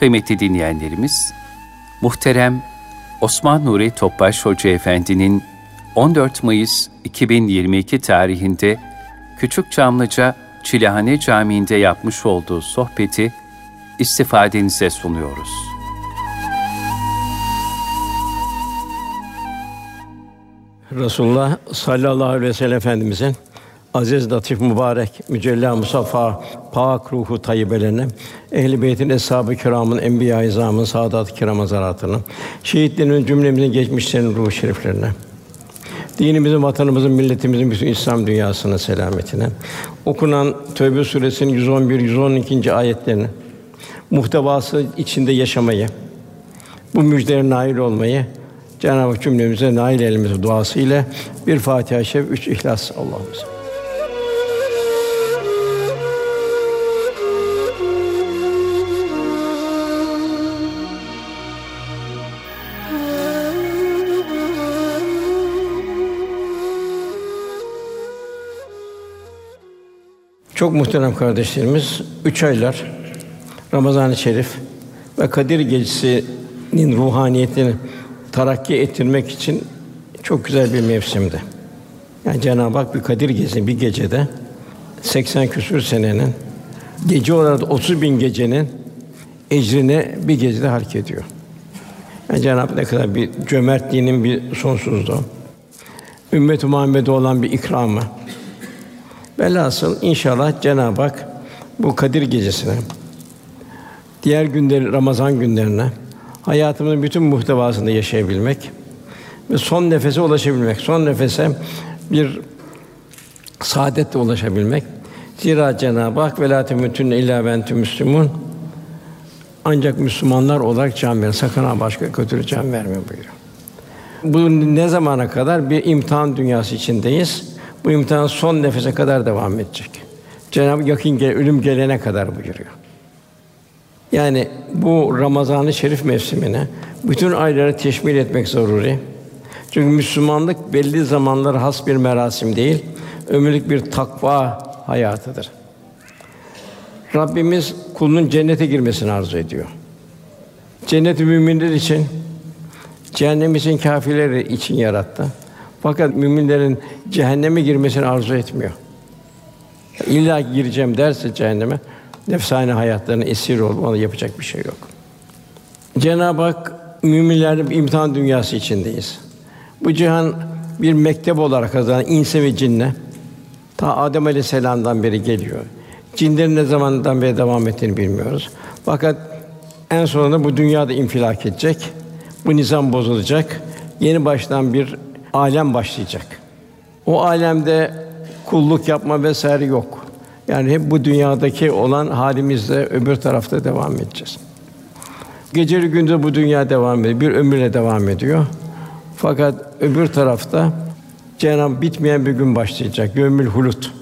Kıymetli dinleyenlerimiz, muhterem Osman Nuri Topbaş Hoca Efendi'nin 14 Mayıs 2022 tarihinde Küçük Çamlıca Çilehane Camii'nde yapmış olduğu sohbeti istifadenize sunuyoruz. Resulullah sallallahu aleyhi ve sellem Efendimizin aziz, latif, mübarek, mücella, musaffa, pak ruhu tayyibelerine, ehl-i beytin, eshab-ı kiramın, enbiya-i izamın, saadat-ı kiram hazaratına, şehitlerin cümlemizin geçmişlerin ruhu şeriflerine, dinimizin, vatanımızın, milletimizin, bütün İslam dünyasının selametine, okunan Tövbe suresinin 111 112. ayetlerini muhtevası içinde yaşamayı, bu müjdelere nail olmayı Cenab-ı Hak cümlemize nail elimize duası ile bir Fatiha-i Şerif, üç İhlas Allah'ımız. Çok muhterem kardeşlerimiz, üç aylar Ramazan-ı Şerif ve Kadir Gecesi'nin ruhaniyetini tarakki ettirmek için çok güzel bir mevsimdi. Yani Cenab-ı Hak bir Kadir Gecesi bir gecede 80 küsur senenin gece olarak 30 bin gecenin ecrini bir gecede hak ediyor. Yani Cenab-ı Hak ne kadar bir cömertliğinin bir sonsuzluğu. Ümmet-i Muhammed'e olan bir ikramı. Velhasıl inşallah Cenab-ı Hak bu Kadir Gecesi'ne, diğer günleri Ramazan günlerine, hayatımızın bütün muhtevasında yaşayabilmek ve son nefese ulaşabilmek, son nefese bir saadetle ulaşabilmek. Zira Cenab-ı Hak ve lâ temutünne illâ ve entüm müslümûn ancak Müslümanlar olarak can verin. Sakın ha başka kötü can verme buyuruyor. Bu ne zamana kadar bir imtihan dünyası içindeyiz. Bu imtihan son nefese kadar devam edecek. Cenab-ı yakın gel, ölüm gelene kadar buyuruyor. Yani bu Ramazan-ı Şerif mevsimine bütün ayları teşmil etmek zaruri. Çünkü Müslümanlık belli zamanlar has bir merasim değil, ömürlük bir takva hayatıdır. Rabbimiz kulunun cennete girmesini arzu ediyor. Cennet müminler için, cehennem için kâfirler için yarattı. Fakat müminlerin cehenneme girmesini arzu etmiyor. İlla gireceğim derse cehenneme, nefsane hayatlarına esir olup ona yapacak bir şey yok. Cenab-ı Hak müminlerin imtihan dünyası içindeyiz. Bu cihan bir mektep olarak kazanan inse ve cinne ta Adem Aleyhisselam'dan beri geliyor. Cinlerin ne zamandan beri devam ettiğini bilmiyoruz. Fakat en sonunda bu dünyada infilak edecek. Bu nizam bozulacak. Yeni baştan bir alem başlayacak. O alemde kulluk yapma vesaire yok. Yani hep bu dünyadaki olan halimizle öbür tarafta devam edeceğiz. Geceli gündüz bu dünya devam ediyor. Bir ömürle devam ediyor. Fakat öbür tarafta Cenab-ı bitmeyen bir gün başlayacak. Yevmül hulut.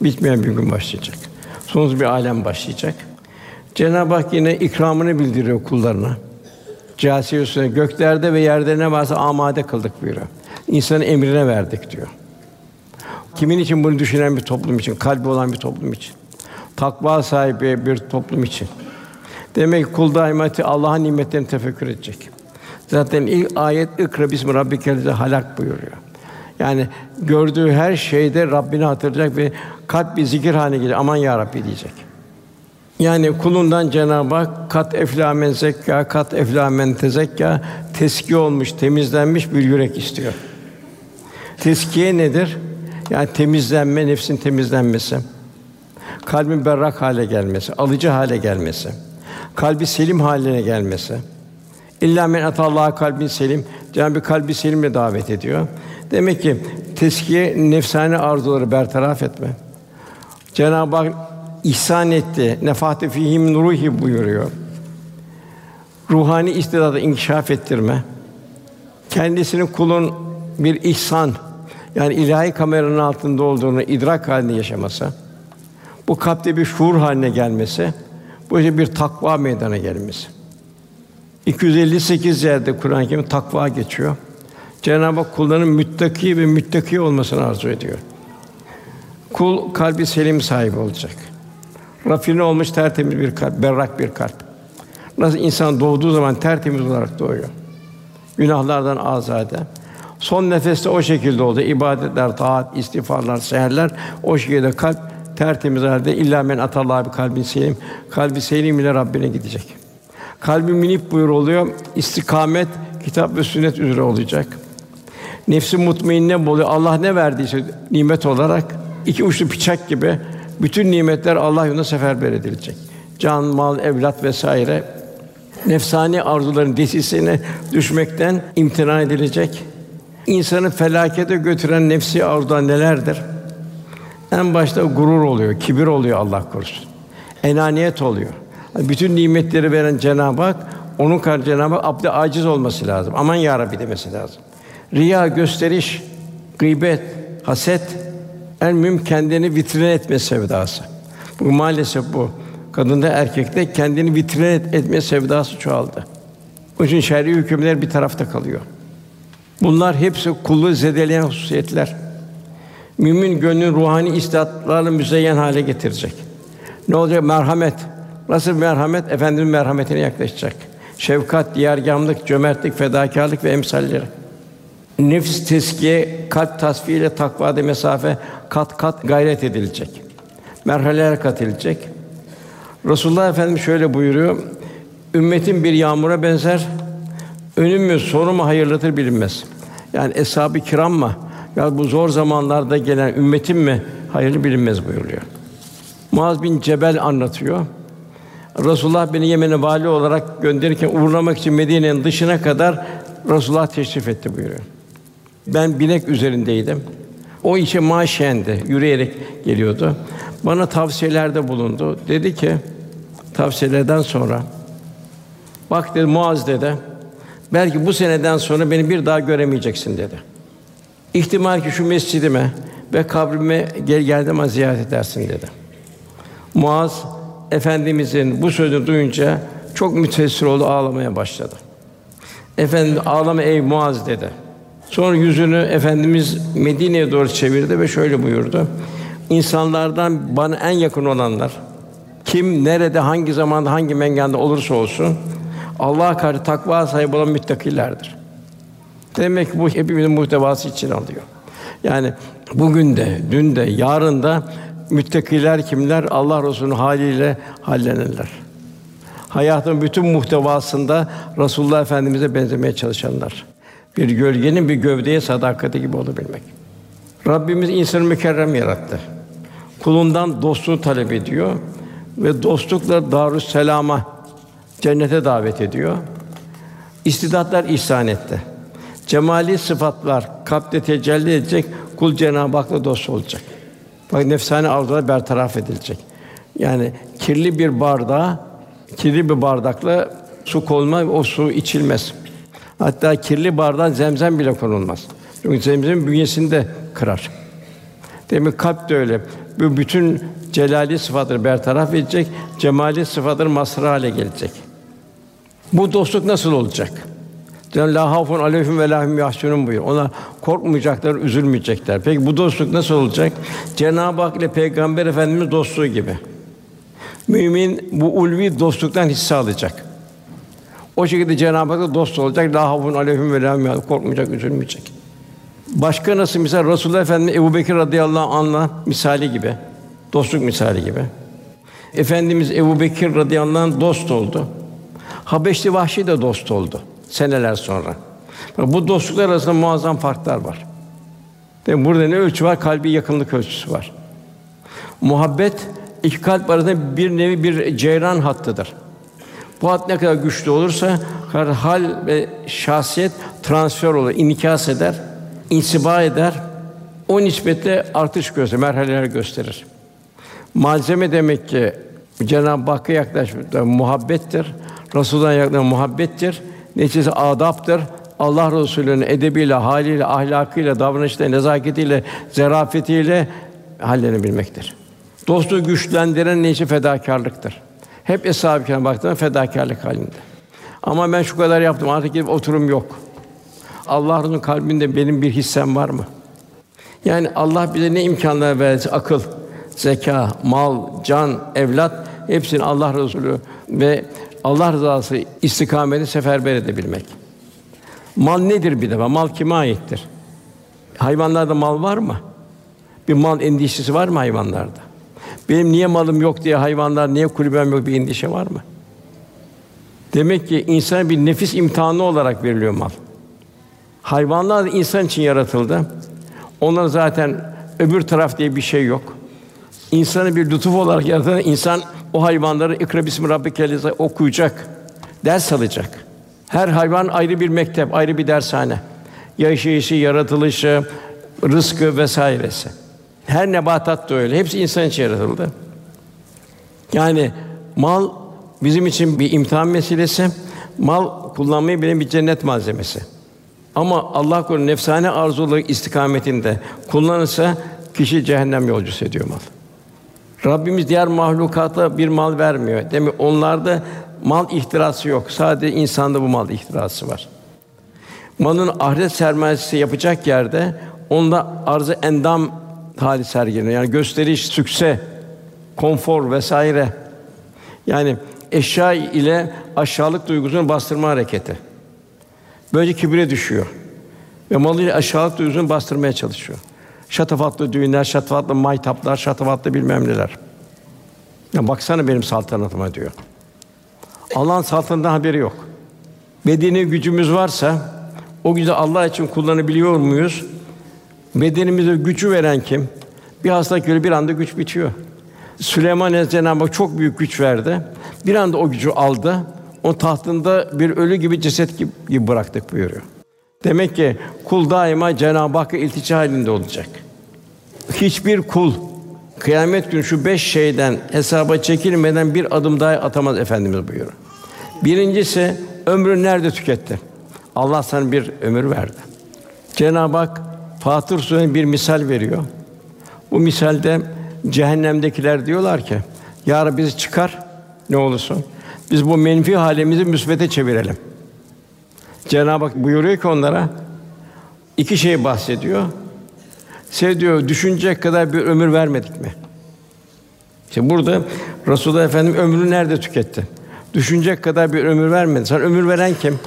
Bitmeyen bir gün başlayacak. Sonsuz bir alem başlayacak. Cenab-ı Hak yine ikramını bildiriyor kullarına. Câsiyesine göklerde ve yerde ne varsa amade kıldık buyuruyor. İnsanın emrine verdik diyor. Kimin için bunu düşünen bir toplum için, kalbi olan bir toplum için. Takva sahibi bir toplum için. Demek ki kul daima Allah'ın nimetlerini tefekkür edecek. Zaten ilk ayet ikra bismi rabbikellezi halak buyuruyor. Yani gördüğü her şeyde Rabbini hatırlayacak ve kalp bir zikir haline gelecek. Aman ya Rabbi diyecek. Yani kulundan Cenab-ı Hak kat eflamen zekka, kat eflamen tezekka, teskiye olmuş, temizlenmiş bir yürek istiyor. Teskiye nedir? Yani temizlenme, nefsin temizlenmesi. Kalbin berrak hale gelmesi, alıcı hale gelmesi. Kalbi selim haline gelmesi. İlla men atallaha kalbin selim. Cenab-ı kalbi selimle davet ediyor. Demek ki teskiye nefsane arzuları bertaraf etme. Cenab-ı Hak ihsan etti. Nefate fihim ruhi buyuruyor. Ruhani istidadı inkişaf ettirme. Kendisinin kulun bir ihsan yani ilahi kameranın altında olduğunu idrak halinde yaşaması, bu kalpte bir şuur haline gelmesi, bu işte bir takva meydana gelmesi. 258 yerde Kur'an-ı Kerim takva geçiyor. Cenab-ı Hak kulların müttaki ve müttaki olmasını arzu ediyor. Kul kalbi selim sahibi olacak. Rafine olmuş tertemiz bir kalp, berrak bir kalp. Nasıl insan doğduğu zaman tertemiz olarak doğuyor. Günahlardan azade. Son nefeste o şekilde oldu. İbadetler, taat, istiğfarlar, seherler o şekilde kalp tertemiz halde illa men atallah bir kalbin selim. Kalbi selim ile Rabbine gidecek. Kalbi minip buyur oluyor. İstikamet kitap ve sünnet üzere olacak. Nefsi mutmainne oluyor. Allah ne verdiyse nimet olarak iki uçlu bıçak gibi bütün nimetler Allah yolunda seferber edilecek. Can, mal, evlat vesaire nefsani arzuların desisine düşmekten imtina edilecek. İnsanı felakete götüren nefsi arzular nelerdir? En başta gurur oluyor, kibir oluyor Allah korusun. Enaniyet oluyor. Bütün nimetleri veren Cenab-ı Hak onun karşı Cenab-ı Hak abde aciz olması lazım. Aman ya Rabbi demesi lazım. Riya, gösteriş, gıybet, haset, en mühim kendini vitrine etme sevdası. Bu maalesef bu. Kadında erkekte kendini vitrine etme sevdası çoğaldı. O için şer'i hükümler bir tarafta kalıyor. Bunlar hepsi kulluğu zedeleyen hususiyetler. Mümin gönlün ruhani istidatlarla müzeyyen hale getirecek. Ne olacak? Merhamet. Nasıl merhamet? Efendimiz merhametine yaklaşacak. Şefkat, diyargâmlık, cömertlik, fedakarlık ve emsalleri. Nefis teskiye, kalp tasfiye ile takvada mesafe kat kat gayret edilecek. Merhaleler kat edilecek. Resulullah Efendimiz şöyle buyuruyor. Ümmetin bir yağmura benzer. Önüm mü, sonu mu hayırlıdır bilinmez. Yani eshab-ı kiram mı? Ya bu zor zamanlarda gelen ümmetim mi hayırlı bilinmez buyuruyor. Muaz bin Cebel anlatıyor. Resulullah beni Yemen'e vali olarak gönderirken uğurlamak için Medine'nin dışına kadar Resulullah teşrif etti buyuruyor. Ben binek üzerindeydim. O işe maşendi, yürüyerek geliyordu. Bana tavsiyelerde bulundu. Dedi ki, tavsiyelerden sonra, bak dedi Muaz dedi, belki bu seneden sonra beni bir daha göremeyeceksin dedi. İhtimal ki şu mescidime ve kabrime gel geldim ziyaret edersin dedi. Muaz efendimizin bu sözünü duyunca çok müteessir oldu, ağlamaya başladı. Efendim ağlama ey Muaz dedi. Sonra yüzünü efendimiz Medine'ye doğru çevirdi ve şöyle buyurdu. İnsanlardan bana en yakın olanlar kim nerede hangi zamanda hangi menganda olursa olsun Allah'a karşı takva sahibi olan müttakilerdir. Demek ki bu hepimizin muhtevası için alıyor. Yani bugün de, dün de, yarın da müttakiler kimler? Allah Resulü'nün haliyle hallenirler. Hayatın bütün muhtevasında Resulullah Efendimize benzemeye çalışanlar. Bir gölgenin bir gövdeye sadakati gibi olabilmek. Rabbimiz insanı mükerrem yarattı. Kulundan dostluğu talep ediyor ve dostlukla darus selama cennete davet ediyor. İstidatlar ihsan etti. Cemali sıfatlar kalpte tecelli edecek, kul Cenab-ı Hak'la dost olacak. Bak nefsane arzular bertaraf edilecek. Yani kirli bir bardağa, kirli bir bardakla su konma, o su içilmez. Hatta kirli bardağa zemzem bile konulmaz. Çünkü zemzem bünyesinde kırar. Demek kalp de öyle. Bu bütün celali sıfatları bertaraf edecek, cemali sıfatları mazhar hale gelecek. Bu dostluk nasıl olacak? Cenab-ı La hafun aleyhim ve lahum yahsunun buyuruyor. Ona korkmayacaklar, üzülmeyecekler. Peki bu dostluk nasıl olacak? Cenab-ı Hak ile Peygamber Efendimiz dostluğu gibi. Mümin bu ulvi dostluktan hisse alacak. O şekilde Cenab-ı Hak'la dost olacak. La havfun aleyhim ve la korkmayacak, üzülmeyecek. Başka nasıl misal Resulullah Efendimiz Ebu Bekir radıyallahu anh'la misali gibi. Dostluk misali gibi. Efendimiz Ebu Bekir radıyallahu anh dost oldu. Habeşli Vahşi de dost oldu seneler sonra. Bu dostluklar arasında muazzam farklar var. Demek burada ne ölçü var? Kalbi yakınlık ölçüsü var. Muhabbet iki kalp arasında bir nevi bir ceyran hattıdır. Bu hat ne kadar güçlü olursa hal ve şahsiyet transfer olur, inikas eder, insiba eder. O nispetle artış gösterir, merhaleler gösterir. Malzeme demek ki Cenab-ı Hakk'a yaklaşmak muhabbettir. Resulullah'a yaklaşmak muhabbettir. Neticesi adaptır. Allah Resulü'nün edebiyle, haliyle, ahlakıyla, davranışıyla, nezaketiyle, zarafetiyle hallenebilmektir. Dostluğu güçlendiren neyse fedakarlıktır. Hep eshab-ı kiram baktığında fedakarlık halinde. Ama ben şu kadar yaptım, artık gidip oturum yok. Allah'ın kalbinde benim bir hissem var mı? Yani Allah bize ne imkanlar verdi? Akıl, zeka, mal, can, evlat hepsini Allah Resulü ve Allah rızası istikameti seferber edebilmek. Mal nedir bir defa? Mal kime aittir? Hayvanlarda mal var mı? Bir mal endişesi var mı hayvanlarda? Benim niye malım yok diye hayvanlar, niye kulübem yok bir endişe var mı? Demek ki insan bir nefis imtihanı olarak veriliyor mal. Hayvanlar insan için yaratıldı. Onlar zaten öbür taraf diye bir şey yok. İnsanı bir lütuf olarak yaratan insan o hayvanları ikra bismi rabbikellezi okuyacak, ders alacak. Her hayvan ayrı bir mektep, ayrı bir dershane. Yaşayışı, yaratılışı, rızkı vesairesi. Her nebatat da öyle. Hepsi insan için yaratıldı. Yani mal bizim için bir imtihan meselesi. Mal kullanmayı bilen bir cennet malzemesi. Ama Allah korusun nefsane arzuları istikametinde kullanırsa kişi cehennem yolcusu ediyor mal. Rabbimiz diğer mahlukata bir mal vermiyor. Demek onlarda mal ihtirası yok. Sadece insanda bu mal ihtirası var. Malın ahiret sermayesi yapacak yerde onda arzı endam hali sergileniyor. Yani gösteriş, sükse, konfor vesaire. Yani eşya ile aşağılık duygusunu bastırma hareketi. Böylece kibre düşüyor. Ve malıyla aşağılık duygusunu bastırmaya çalışıyor. Şatafatlı düğünler, şatafatlı maytaplar, şatafatlı bilmem neler. Ya baksana benim saltanatıma diyor. Allah'ın saltanatından haberi yok. Bedeni gücümüz varsa o gücü Allah için kullanabiliyor muyuz? Bedenimize gücü veren kim? Bir hastalık göre bir anda güç bitiyor. Süleyman Cenab-ı çok büyük güç verdi. Bir anda o gücü aldı. O tahtında bir ölü gibi ceset gibi bıraktık buyuruyor. Demek ki kul daima Cenab-ı Hakk'a iltica halinde olacak. Hiçbir kul kıyamet günü şu beş şeyden hesaba çekilmeden bir adım daha atamaz efendimiz buyuruyor. Birincisi ömrü nerede tüketti? Allah sana bir ömür verdi. Cenab-ı Hak Fatır Suresi'nde bir misal veriyor. Bu misalde cehennemdekiler diyorlar ki: "Ya Rabbi bizi çıkar ne olursun. Biz bu menfi halimizi müsbete çevirelim." Cenab-ı Hak buyuruyor ki onlara iki şey bahsediyor. Size diyor düşünecek kadar bir ömür vermedik mi? İşte burada Resulullah Efendim ömrünü nerede tüketti? Düşünecek kadar bir ömür vermedi. Sen ömür veren kim?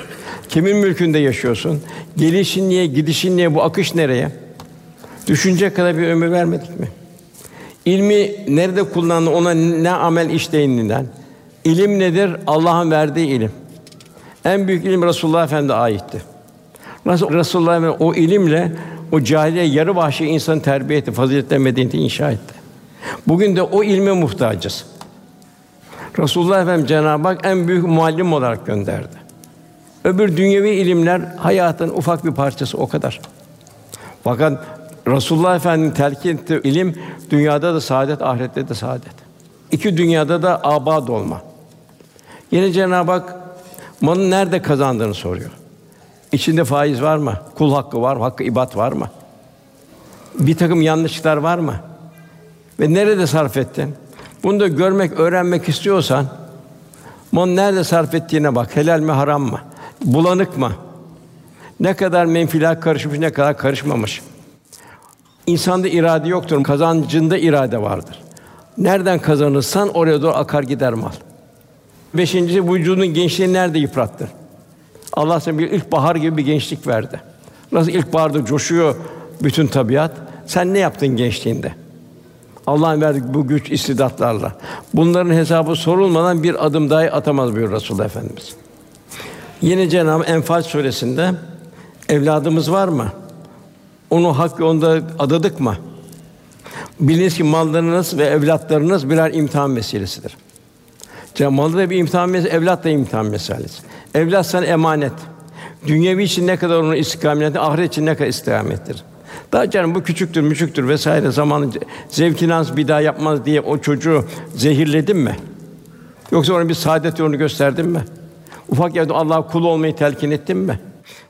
Kimin mülkünde yaşıyorsun? Gelişin niye, gidişin niye, bu akış nereye? Düşünecek kadar bir ömür vermedik mi? İlmi nerede kullandı ona ne amel işleyininden. İlim nedir? Allah'ın verdiği ilim. En büyük ilim Resulullah Efendimize aitti. Nasıl Resulullah Efendimiz o ilimle o cahiliye yarı vahşi insanı terbiye etti, faziletle medeniyeti inşa etti. Bugün de o ilme muhtacız. Resulullah Efendimiz Cenab-ı Hak en büyük muallim olarak gönderdi. Öbür dünyevi ilimler hayatın ufak bir parçası o kadar. Fakat Resulullah Efendimiz telkin ettiği ilim dünyada da saadet, ahirette de saadet. İki dünyada da abad olma. Yine Cenab-ı Hak malın nerede kazandığını soruyor. İçinde faiz var mı? Kul hakkı var mı? Hakkı ibat var mı? Bir takım yanlışlıklar var mı? Ve nerede sarf ettin? Bunu da görmek, öğrenmek istiyorsan, bunu nerede sarf ettiğine bak. Helal mi, haram mı? Bulanık mı? Ne kadar menfiler karışmış, ne kadar karışmamış. İnsanda irade yoktur, kazancında irade vardır. Nereden kazanırsan oraya doğru akar gider mal. Beşincisi vücudun gençliğini nerede yıprattın? Allah sana bir ilk bahar gibi bir gençlik verdi. Nasıl ilk baharda coşuyor bütün tabiat, sen ne yaptın gençliğinde? Allah'ın verdiği bu güç istidatlarla. Bunların hesabı sorulmadan bir adım daha atamaz buyuruyor Resulullah Efendimiz. Yine Cenab-ı Enfal suresinde evladımız var mı? Onu hak yolunda adadık mı? Biliniz ki mallarınız ve evlatlarınız birer imtihan meselesidir. Cenab-ı Malı da bir imtihan meselesi, evlat da imtihan meselesi. Evlat sana emanet. Dünyevi için ne kadar onun istikametli, ahiret için ne kadar istikamettir. Daha canım bu küçüktür, müçüktür vesaire zamanı zevkini bir daha yapmaz diye o çocuğu zehirledin mi? Yoksa ona bir saadet yolunu gösterdin mi? Ufak yerde Allah'a kul olmayı telkin ettin mi?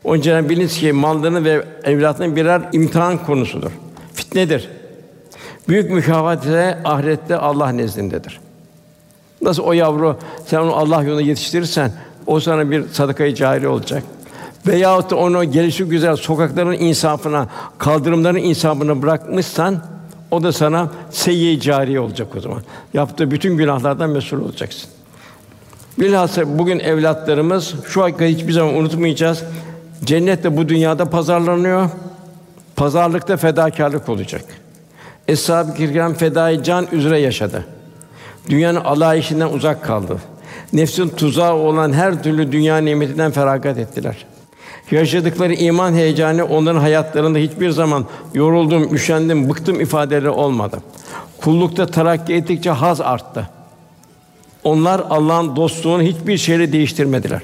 Onun için biliniz ki mallarını ve evlatlarını birer imtihan konusudur. Fitnedir. Büyük mükafat ise ahirette Allah nezdindedir. Nasıl o yavru sen onu Allah yolunda yetiştirirsen o sana bir sadakayı cari olacak. Veyahut da onu gelişi güzel sokakların insafına, kaldırımların insafına bırakmışsan o da sana seyyi cari olacak o zaman. Yaptığı bütün günahlardan mesul olacaksın. Bilhassa bugün evlatlarımız şu hakikati hiçbir zaman unutmayacağız. Cennet de bu dünyada pazarlanıyor. Pazarlıkta fedakarlık olacak. Eshab-ı Kiram fedai can üzere yaşadı. Dünyanın alayişinden uzak kaldı. Nefsin tuzağı olan her türlü dünya nimetinden feragat ettiler. Yaşadıkları iman heyecanı onların hayatlarında hiçbir zaman yoruldum, üşendim, bıktım ifadeleri olmadı. Kullukta terakki ettikçe haz arttı. Onlar Allah'ın dostluğunu hiçbir şeyle değiştirmediler.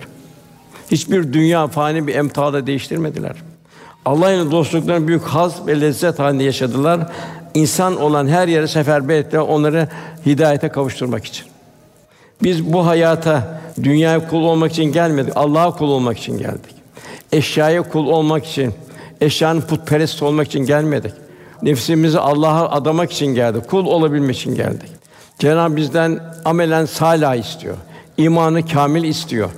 Hiçbir dünya fani bir emtala değiştirmediler. Allah'ın dostluklarını büyük haz ve lezzet halinde yaşadılar. İnsan olan her yere seferber ettiler onları hidayete kavuşturmak için. Biz bu hayata dünyaya kul olmak için gelmedik. Allah'a kul olmak için geldik. Eşyaya kul olmak için, eşyanın putperest olmak için gelmedik. Nefsimizi Allah'a adamak için geldik. Kul olabilmek için geldik. Cenab-ı bizden amelen salih istiyor. İmanı kamil istiyor.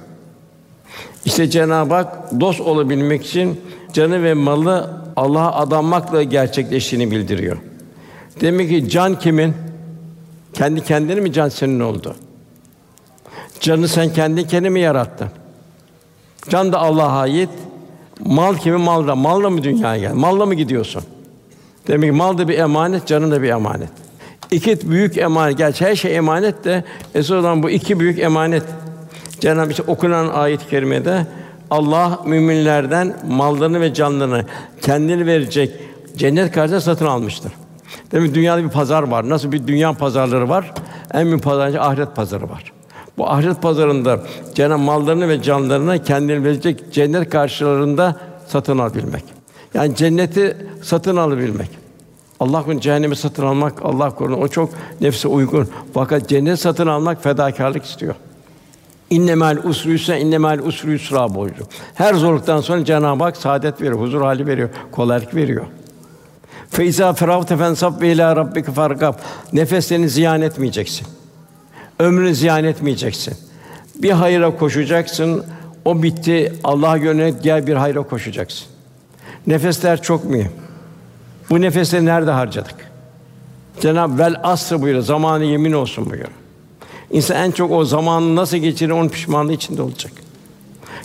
İşte Cenab-ı Hak dost olabilmek için canı ve malı Allah'a adanmakla gerçekleştiğini bildiriyor. Demek ki can kimin? Kendi kendine mi can senin oldu? Canı sen kendi kendine mi yarattın? Can da Allah'a ait. Mal kimin? Mal da. Malla mı dünyaya gel? Malla mı gidiyorsun? Demek ki mal da bir emanet, canın da bir emanet. İki büyük emanet. Gerçi her şey emanet de esas olan bu iki büyük emanet. Cenab-ı işte okunan ayet-i kerimede Allah müminlerden mallarını ve canlarını kendini verecek cennet karşısında satın almıştır. Demek dünyada bir pazar var. Nasıl bir dünya pazarları var? En büyük pazarcı ahiret pazarı var. Bu ahiret pazarında cenab mallarını ve canlarını kendini verecek cennet karşılarında satın alabilmek. Yani cenneti satın alabilmek. Allah korusun cehennemi satın almak Allah korusun o çok nefse uygun. Fakat cennet satın almak fedakarlık istiyor. İnnemel usru yusra, innemel usru yusra buyuruyor. Her zorluktan sonra Cenab-ı Hak saadet veriyor, huzur hali veriyor, kolaylık veriyor. Feiza feravte fensab ve ila rabbike farkab. Nefeslerini ziyan etmeyeceksin. Ömrünü ziyan etmeyeceksin. Bir hayra koşacaksın. O bitti. Allah'a yönelik gel bir hayra koşacaksın. Nefesler çok mühim. Bu nefesleri nerede harcadık? Cenab-ı vel asr buyuruyor. Zamanı yemin olsun buyuruyor. İnsan en çok o zamanı nasıl geçirir onun pişmanlığı içinde olacak.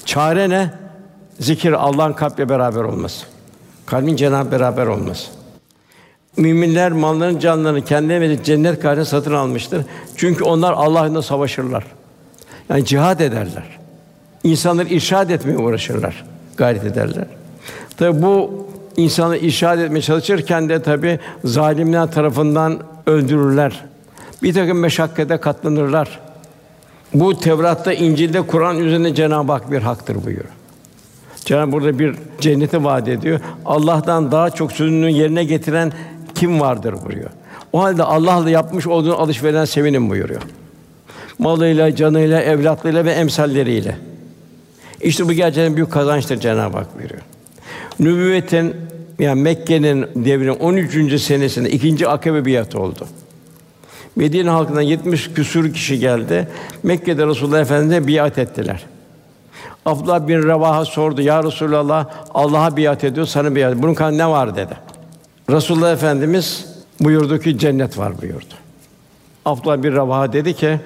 Çare ne? Zikir Allah'ın kalple beraber olması. Kalbin Cenab beraber olması. Müminler mallarını, canlarını kendilerine cennet karşısında satın almıştır. Çünkü onlar Allah'la savaşırlar. Yani cihad ederler. İnsanları irşad etmeye uğraşırlar, gayret ederler. Tabi bu insanı irşad etmeye çalışırken de tabi zalimler tarafından öldürürler. Bir takım meşakkate katlanırlar. Bu Tevrat'ta, İncil'de, Kur'an üzerinde Cenab-ı Hak bir haktır buyuruyor. Cenab-ı burada bir cenneti vaat ediyor. Allah'tan daha çok sözünü yerine getiren kim vardır buyuruyor. O halde Allah'la yapmış olduğun alışverişten sevinin buyuruyor. Malıyla, canıyla, evlatlarıyla ve emsalleriyle. İşte bu gerçekten büyük kazançtır Cenab-ı Hak buyuruyor. Nübüvvetin yani Mekke'nin devrinin 13. senesinde ikinci akabe biatı oldu. Medine halkından 70 küsur kişi geldi. Mekke'de Resulullah Efendimiz'e biat ettiler. Abdullah bin Revaha sordu. Ya Resulallah Allah'a biat ediyor, sana biat. Bunun kan ne var dedi. Resulullah Efendimiz buyurdu ki cennet var buyurdu. Abdullah bin Revaha dedi ki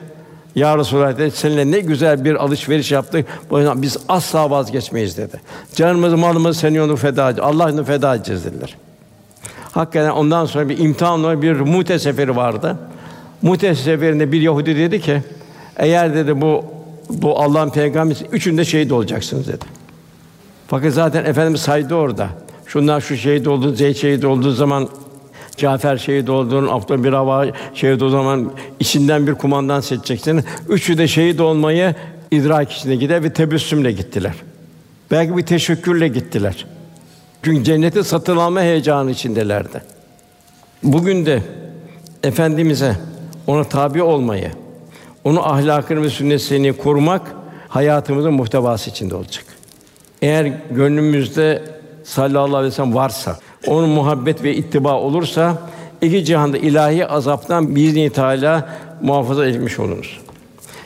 ya Resulallah dedi, seninle ne güzel bir alışveriş yaptık. Bu yüzden biz asla vazgeçmeyiz dedi. Canımızı, malımızı senin yolunda feda edeceğiz. Allah'ın feda edeceğiz dediler. Hakikaten ondan sonra bir imtihan bir Mute seferi vardı. Mute seferinde bir Yahudi dedi ki, eğer dedi bu bu Allah'ın peygamberi üçünde şehit olacaksınız dedi. Fakat zaten Efendimiz saydı orada. Şunlar şu şehit oldu, Zeyd şehit olduğu zaman Cafer şehit olduğun, Abdullah bir hava şehit o zaman içinden bir kumandan seçeceksin. Üçü de şehit olmayı idrak içinde gider ve tebessümle gittiler. Belki bir teşekkürle gittiler. Çünkü cenneti satın alma heyecanı içindelerdi. Bugün de efendimize ona tabi olmayı, onu ahlakını ve sünnetini korumak hayatımızın muhtevası içinde olacak. Eğer gönlümüzde sallallahu aleyhi ve sellem varsa, onun muhabbet ve ittiba olursa iki cihanda ilahi azaptan biizni Teala muhafaza edilmiş oluruz.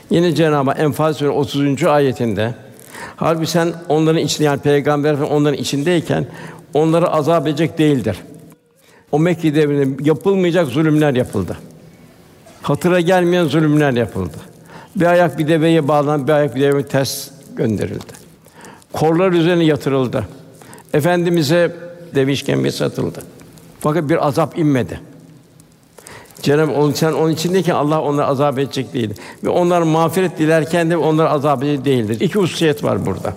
Yine Cenab-ı Hak Enfal Suresi 30. ayetinde Halbuki sen onların içinde yani peygamber onların içindeyken onları azap edecek değildir. O Mekke devrinde yapılmayacak zulümler yapıldı. Hatıra gelmeyen zulümler yapıldı. Bir ayak bir deveye bağlanıp bir ayak bir deveye ters gönderildi. Korlar üzerine yatırıldı. Efendimize deve işkembesi satıldı. Fakat bir azap inmedi. Cenab-ı onun sen onun içindeyken Allah onları azap edecek değil. Ve onlar mağfiret dilerken de onlar azap edecek değildir. İki hususiyet var burada.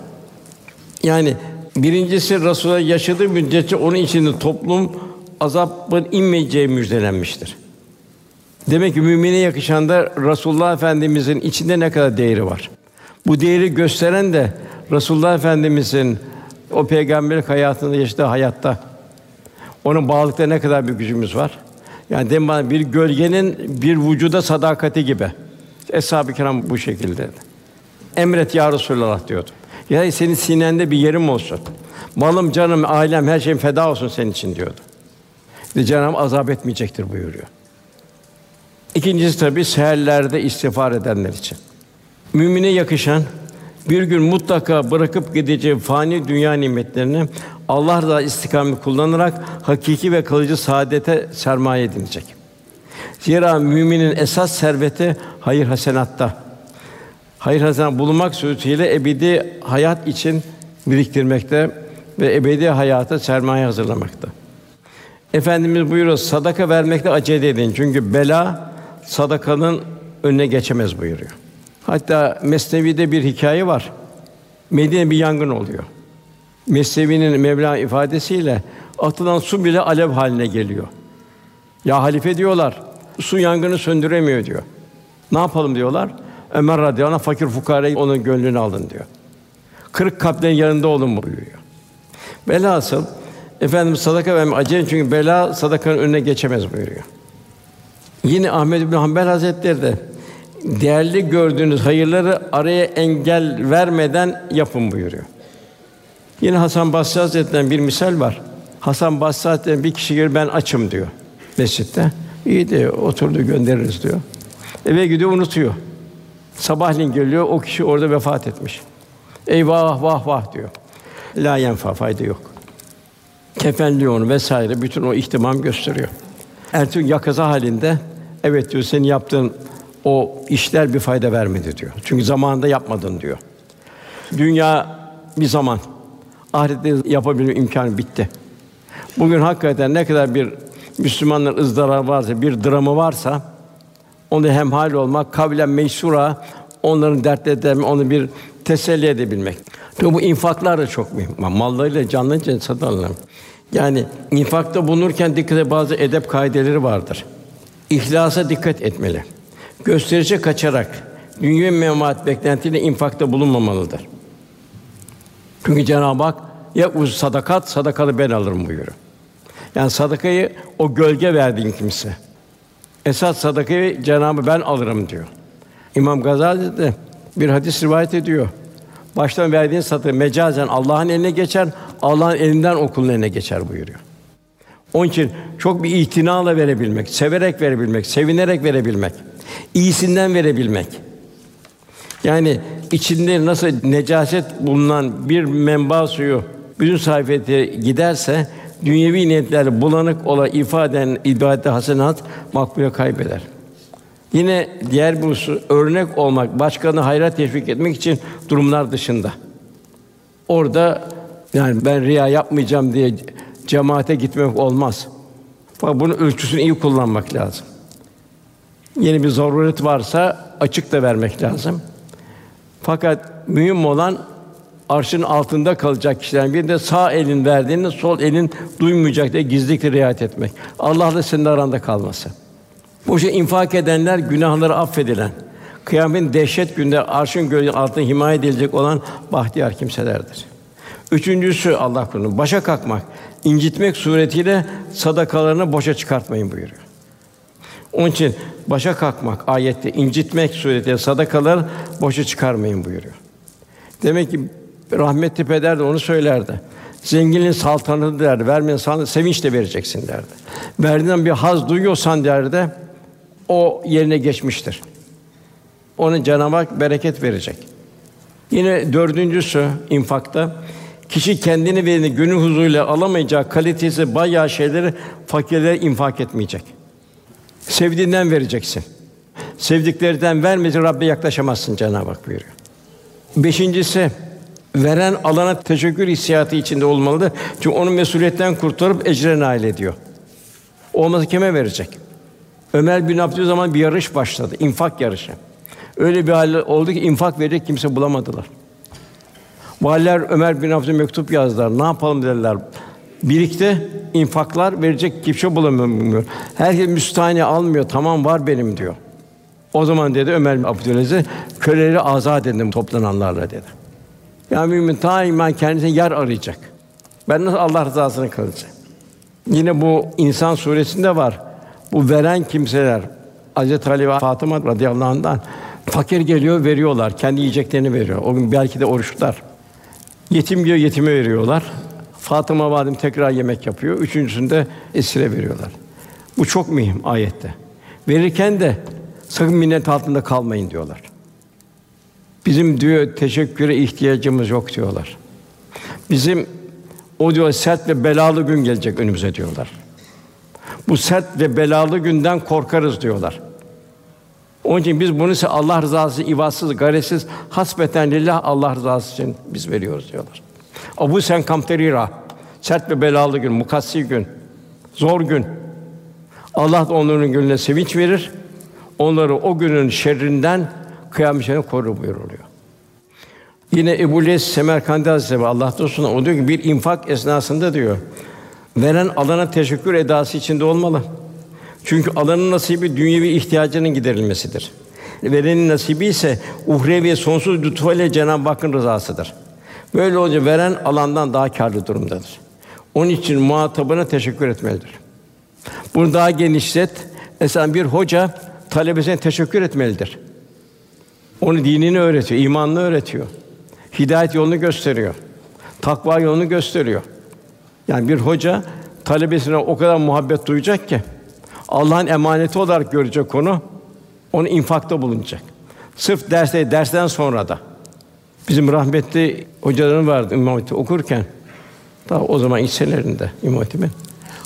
Yani birincisi Resulullah yaşadığı müddetçe onun içinde toplum azabın inmeyeceği müjdelenmiştir. Demek ki mümine yakışan da Resulullah Efendimizin içinde ne kadar değeri var. Bu değeri gösteren de Resulullah Efendimizin o peygamberlik hayatında yaşadığı hayatta onun bağlılıkta ne kadar bir gücümüz var. Yani demin bir gölgenin bir vücuda sadakati gibi. Eshab-ı kiram bu şekilde. Emret ya Resulallah diyordu. Ya senin sinende bir yerim olsun. Malım, canım, ailem, her şeyim feda olsun senin için diyordu. Ve Cenab-ı azap etmeyecektir buyuruyor. İkincisi tabii seherlerde istiğfar edenler için. Mümine yakışan bir gün mutlaka bırakıp gideceği fani dünya nimetlerini Allah da istikamet kullanarak hakiki ve kalıcı saadete sermaye edinecek. Zira müminin esas serveti hayır hasenatta. Hayır hasenat bulunmak suretiyle ebedi hayat için biriktirmekte ve ebedi hayata sermaye hazırlamakta. Efendimiz buyuruyor sadaka vermekte acele edin çünkü bela sadakanın önüne geçemez buyuruyor. Hatta Mesnevi'de bir hikaye var. Medine bir yangın oluyor. Mesnevi'nin Mevla ifadesiyle atılan su bile alev haline geliyor. Ya halife diyorlar. Su yangını söndüremiyor diyor. Ne yapalım diyorlar. Ömer radıyallahu anh fakir fukarayı onun gönlünü alın diyor. Kırık kalplerin yanında olun buyuruyor. Velhasıl Efendimiz sadaka verme acele çünkü bela sadakanın önüne geçemez buyuruyor. Yine Ahmed bin Hanbel Hazretleri de değerli gördüğünüz hayırları araya engel vermeden yapın buyuruyor. Yine Hasan Basri Hazretleri'nden bir misal var. Hasan Basri Hazretleri bir kişi geliyor ben açım diyor mescitte. İyi diyor, oturdu göndeririz diyor. Eve gidiyor unutuyor. Sabahleyin geliyor o kişi orada vefat etmiş. Eyvah vah vah diyor. La yenfa fayda yok. Kefenliyor onu vesaire bütün o ihtimam gösteriyor. Ertesi yakaza halinde evet diyor senin yaptığın o işler bir fayda vermedi diyor. Çünkü zamanında yapmadın diyor. Dünya bir zaman. Ahirette yapabilme imkanı bitti. Bugün hakikaten ne kadar bir Müslümanların ızdırabı varsa, bir dramı varsa onu hemhal olmak, kavlen meysura onların dertlerini onu bir teselli edebilmek. Tabi bu infaklar da çok mühim. Mallarıyla canlı satın alınır. Yani infakta bulunurken dikkat bazı edep kaideleri vardır. İhlasa dikkat etmeli. Gösterişe kaçarak dünya menfaat beklentiyle infakta bulunmamalıdır. Çünkü Cenab-ı Hak ya uz sadakat sadakalı ben alırım buyuruyor. Yani sadakayı o gölge verdiğin kimse. Esas sadakayı Cenab-ı ben alırım diyor. İmam Gazali de bir hadis rivayet ediyor. Baştan verdiğin sadaka mecazen Allah'ın eline geçer, Allah'ın elinden okulun eline geçer buyuruyor. Onun için çok bir itinayla verebilmek, severek verebilmek, sevinerek verebilmek, iyisinden verebilmek. Yani içinde nasıl necaset bulunan bir menba suyu bütün sayfete giderse dünyevi niyetler bulanık ola ifaden ibadete hasenat makbule kaybeder. Yine diğer bir husus, örnek olmak, başkanı hayra teşvik etmek için durumlar dışında. Orada yani ben riya yapmayacağım diye cemaate gitmek olmaz. Fakat bunun ölçüsünü iyi kullanmak lazım. Yeni bir zaruret varsa açık da vermek lazım. Fakat mühim olan arşın altında kalacak kişilerin bir de sağ elin verdiğini sol elin duymayacak diye gizlilikle riayet etmek. Allah'la senin aranda kalması. Şey infak edenler günahları affedilen, kıyametin dehşet günde arşın gölge altında himaye edilecek olan bahtiyar kimselerdir. Üçüncüsü Allah korusun başa kalkmak, incitmek suretiyle sadakalarını boşa çıkartmayın buyuruyor. Onun için başa kalkmak ayette incitmek suretiyle sadakalar boşa çıkarmayın buyuruyor. Demek ki rahmetli peder de onu söylerdi. Zenginin saltanatı derdi, vermeyen saltanatı sevinçle vereceksin derdi. Verdiğinden bir haz duyuyorsan derdi, o yerine geçmiştir. Onun Cenab-ı Hak bereket verecek. Yine dördüncüsü infakta kişi kendini ve günü huzuruyla alamayacağı kalitesi bayağı şeyleri fakirlere infak etmeyecek. Sevdiğinden vereceksin. Sevdiklerinden vermeyecek Rabbe yaklaşamazsın Cenab-ı Hak buyuruyor. Beşincisi veren alana teşekkür hissiyatı içinde olmalıdır. Çünkü onun mesuliyetten kurtarıp ecre nail ediyor. Olmazsa kime verecek? Ömer bin Abdülaziz bir yarış başladı, infak yarışı. Öyle bir hal oldu ki infak verecek kimse bulamadılar. Valiler Ömer bin Abdülaziz mektup yazdılar. Ne yapalım dediler. Birlikte infaklar verecek kimse bulamıyor. Herkes müstahane almıyor. Tamam var benim diyor. O zaman dedi Ömer bin Abdülaziz köleleri azat edin toplananlarla dedi. Yani mümin iman kendisine yer arayacak. Ben nasıl Allah rızasını kılacağım? Yine bu insan suresinde var. Bu veren kimseler Hazreti Ali ve Fatıma radıyallahu anh'dan fakir geliyor veriyorlar. Kendi yiyeceklerini veriyor. O gün belki de oruçlar. Yetim diyor yetime veriyorlar. Fatıma validem tekrar yemek yapıyor. Üçüncüsünde esire veriyorlar. Bu çok mühim ayette. Verirken de sakın minnet altında kalmayın diyorlar. Bizim diyor teşekküre ihtiyacımız yok diyorlar. Bizim o diyor sert ve belalı gün gelecek önümüze diyorlar. Bu sert ve belalı günden korkarız diyorlar. Onun için biz bunu ise Allah rızası ivatsız, garesiz, hasbeten lillah Allah rızası için biz veriyoruz diyorlar. Abu Sen Kamterira sert ve belalı gün, mukassi gün, zor gün. Allah da onların gününe sevinç verir. Onları o günün şerrinden kıyamet korur buyuruluyor. Yine Ebu Les Semerkandi Hazretleri Allah dostuna o diyor ki bir infak esnasında diyor veren alana teşekkür edası içinde olmalı. Çünkü alanın nasibi dünyevi ihtiyacının giderilmesidir. Verenin nasibi ise uhrevi sonsuz lütfuyla Cenab-ı Hakk'ın rızasıdır. Böyle olunca veren alandan daha kârlı durumdadır. Onun için muhatabına teşekkür etmelidir. Bunu daha genişlet. Mesela bir hoca talebesine teşekkür etmelidir. Onu dinini öğretiyor, imanını öğretiyor. Hidayet yolunu gösteriyor. Takva yolunu gösteriyor. Yani bir hoca talebesine o kadar muhabbet duyacak ki Allah'ın emaneti olarak görecek onu. Onu infakta bulunacak. Sırf derste dersten sonra da. Bizim rahmetli hocalarım vardı İmam okurken. Daha o zaman ilk senelerinde İmam Hatip'in.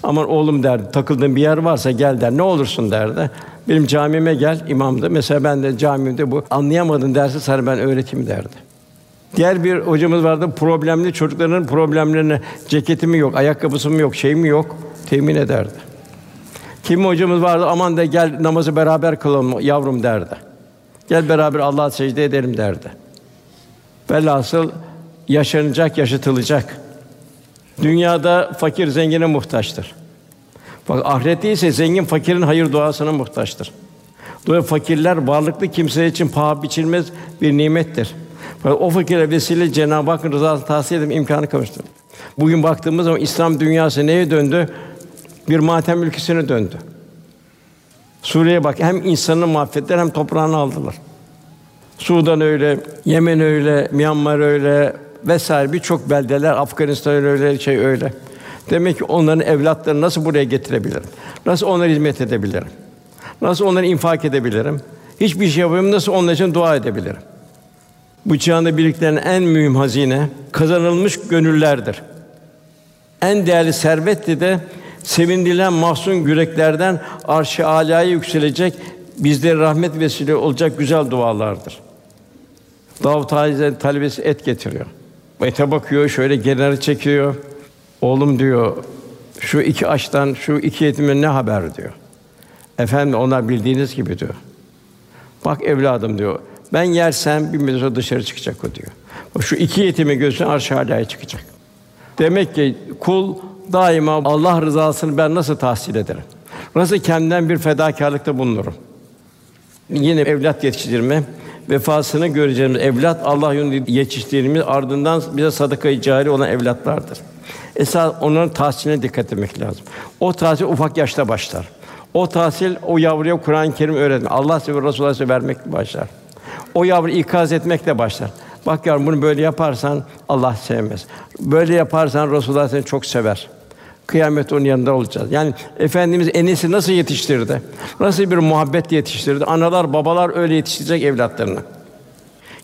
Aman oğlum derdi, takıldığın bir yer varsa gel der. Ne olursun derdi. Benim camime gel imamdı. Mesela ben de camimde bu anlayamadın dersi sana ben öğreteyim derdi. Diğer bir hocamız vardı. Problemli çocukların problemlerine ceketi mi yok, ayakkabısı mı yok, şey mi yok temin ederdi. Kim hocamız vardı. Aman da gel namazı beraber kılalım yavrum derdi. Gel beraber Allah'a secde edelim derdi. Velhasıl yaşanacak, yaşatılacak. Dünyada fakir zengine muhtaçtır. Bak ahirette ise zengin fakirin hayır duasına muhtaçtır. Dolayısıyla fakirler varlıklı kimse için paha biçilmez bir nimettir. O fakire vesile Cenab-ı Hakk'ın rızasını tahsil edip imkanı kavuştu. Bugün baktığımız zaman İslam dünyası neye döndü? Bir matem ülkesine döndü. Suriye'ye bak hem insanın mahvettiler hem toprağını aldılar. Sudan öyle, Yemen öyle, Myanmar öyle vesaire birçok beldeler, Afganistan öyle, şey öyle. Demek ki onların evlatlarını nasıl buraya getirebilirim? Nasıl onlara hizmet edebilirim? Nasıl onları infak edebilirim? Hiçbir şey yapamıyorum. Nasıl onlar için dua edebilirim? Bu çağında birliklenen en mühim hazine kazanılmış gönüllerdir. En değerli servetti de sevindirilen mahzun yüreklerden arş-ı âlâya yükselecek bizlere rahmet vesile olacak güzel dualardır. Davud Hazretleri talebesi et getiriyor. Ete bakıyor, şöyle kenara çekiyor. Oğlum diyor, şu iki açtan, şu iki yetime ne haber diyor. Efendim onlar bildiğiniz gibi diyor. Bak evladım diyor. Ben yersem bir müddet dışarı çıkacak o diyor. Şu iki yetimi gözün arş çıkacak. Demek ki kul daima Allah rızasını ben nasıl tahsil ederim? Nasıl kendimden bir fedakarlıkta bulunurum? Yine evlat yetiştirme vefasını göreceğimiz evlat Allah yolunda yetiştirdiğimiz ardından bize sadaka-i cari olan evlatlardır. Esas onların tahsiline dikkat etmek lazım. O tahsil ufak yaşta başlar. O tahsil o yavruya Kur'an-ı Kerim öğretmek, Allah ve Resulullah vermek başlar. O yavru ikaz etmekle başlar. Bak yavrum bunu böyle yaparsan Allah sevmez. Böyle yaparsan Resulullah seni çok sever. Kıyamet onun yanında olacağız. Yani efendimiz Enes'i nasıl yetiştirdi? Nasıl bir muhabbet yetiştirdi? Analar, babalar öyle yetiştirecek evlatlarını.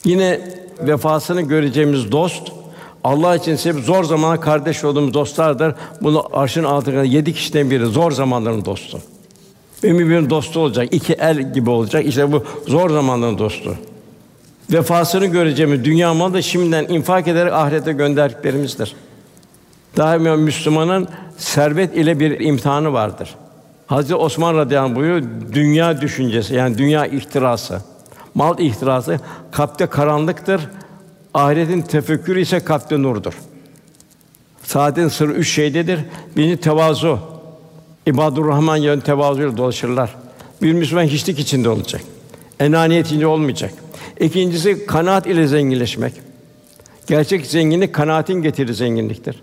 Yine vefasını göreceğimiz dost Allah için hep zor zamana kardeş olduğumuz dostlardır. Bunu arşın altında yedi kişiden biri zor zamanların dostu. ve birbirinin dostu olacak. iki el gibi olacak. İşte bu zor zamanların dostu. Vefasını göreceğimiz dünya malı da şimdiden infak ederek ahirete gönderdiklerimizdir. Daima Müslümanın servet ile bir imtihanı vardır. Hazreti Osman radıyallahu buyuruyor, dünya düşüncesi yani dünya ihtirası, mal ihtirası kalpte karanlıktır. Ahiretin tefekkürü ise kalpte nurdur. Saadetin sırrı üç şeydedir. Birinci tevazu. İbadur Rahman yön tevazuyla dolaşırlar. Bir Müslüman hiçlik içinde olacak. Enaniyet içinde olmayacak. İkincisi kanaat ile zenginleşmek. Gerçek zenginlik kanaatin getirir zenginliktir.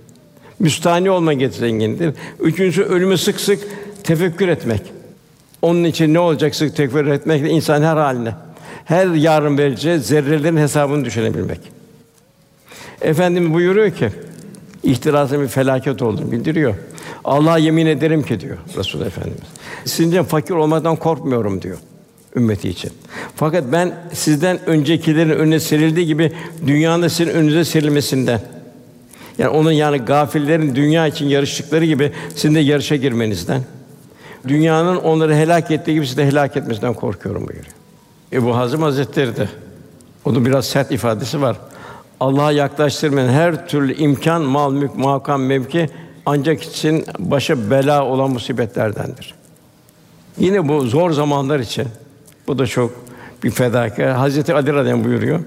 Müstani olma getirir zenginliktir. Üçüncüsü ölümü sık sık tefekkür etmek. Onun için ne olacak sık tefekkür etmekle insan her haline, her yarın vereceği zerrelerin hesabını düşünebilmek. Efendim buyuruyor ki, ihtirasın bir felaket olduğunu bildiriyor. Allah'a yemin ederim ki diyor Resul Efendimiz. Sizin fakir olmadan korkmuyorum diyor ümmeti için. Fakat ben sizden öncekilerin önüne serildiği gibi dünyanın sizin önünüze serilmesinden yani onun yani gafillerin dünya için yarıştıkları gibi sizin de yarışa girmenizden dünyanın onları helak ettiği gibi sizi de helak etmesinden korkuyorum buyuruyor. Ebu Hazım Hazretleri de onun biraz sert ifadesi var. Allah'a yaklaştırmayan her türlü imkan, mal, mülk, makam, mevki ancak için başa bela olan musibetlerdendir. Yine bu zor zamanlar için bu da çok bir fedakar. Hazreti Ali radıyallahu buyuruyor.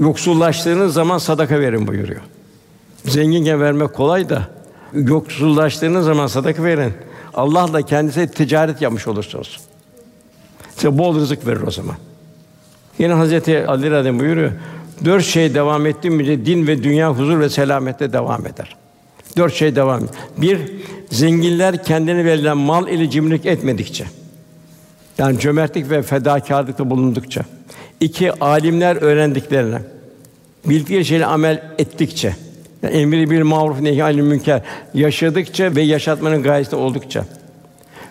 Yoksullaştığınız zaman sadaka verin buyuruyor. Zenginken vermek kolay da yoksullaştığınız zaman sadaka verin. Allah da kendisi ticaret yapmış olursunuz. Size bol rızık verir o zaman. Yine Hazreti Ali radıyallahu buyuruyor. Dört şey devam ettiği müddetçe din ve dünya huzur ve selamette devam eder. Dört şey devam. Bir, zenginler kendine verilen mal ile cimrilik etmedikçe. Yani cömertlik ve fedakarlıkta bulundukça. İki, alimler öğrendiklerine, bildikleri şeyle amel ettikçe. Yani emri bir maruf nehy anil münker yaşadıkça ve yaşatmanın gayesi oldukça.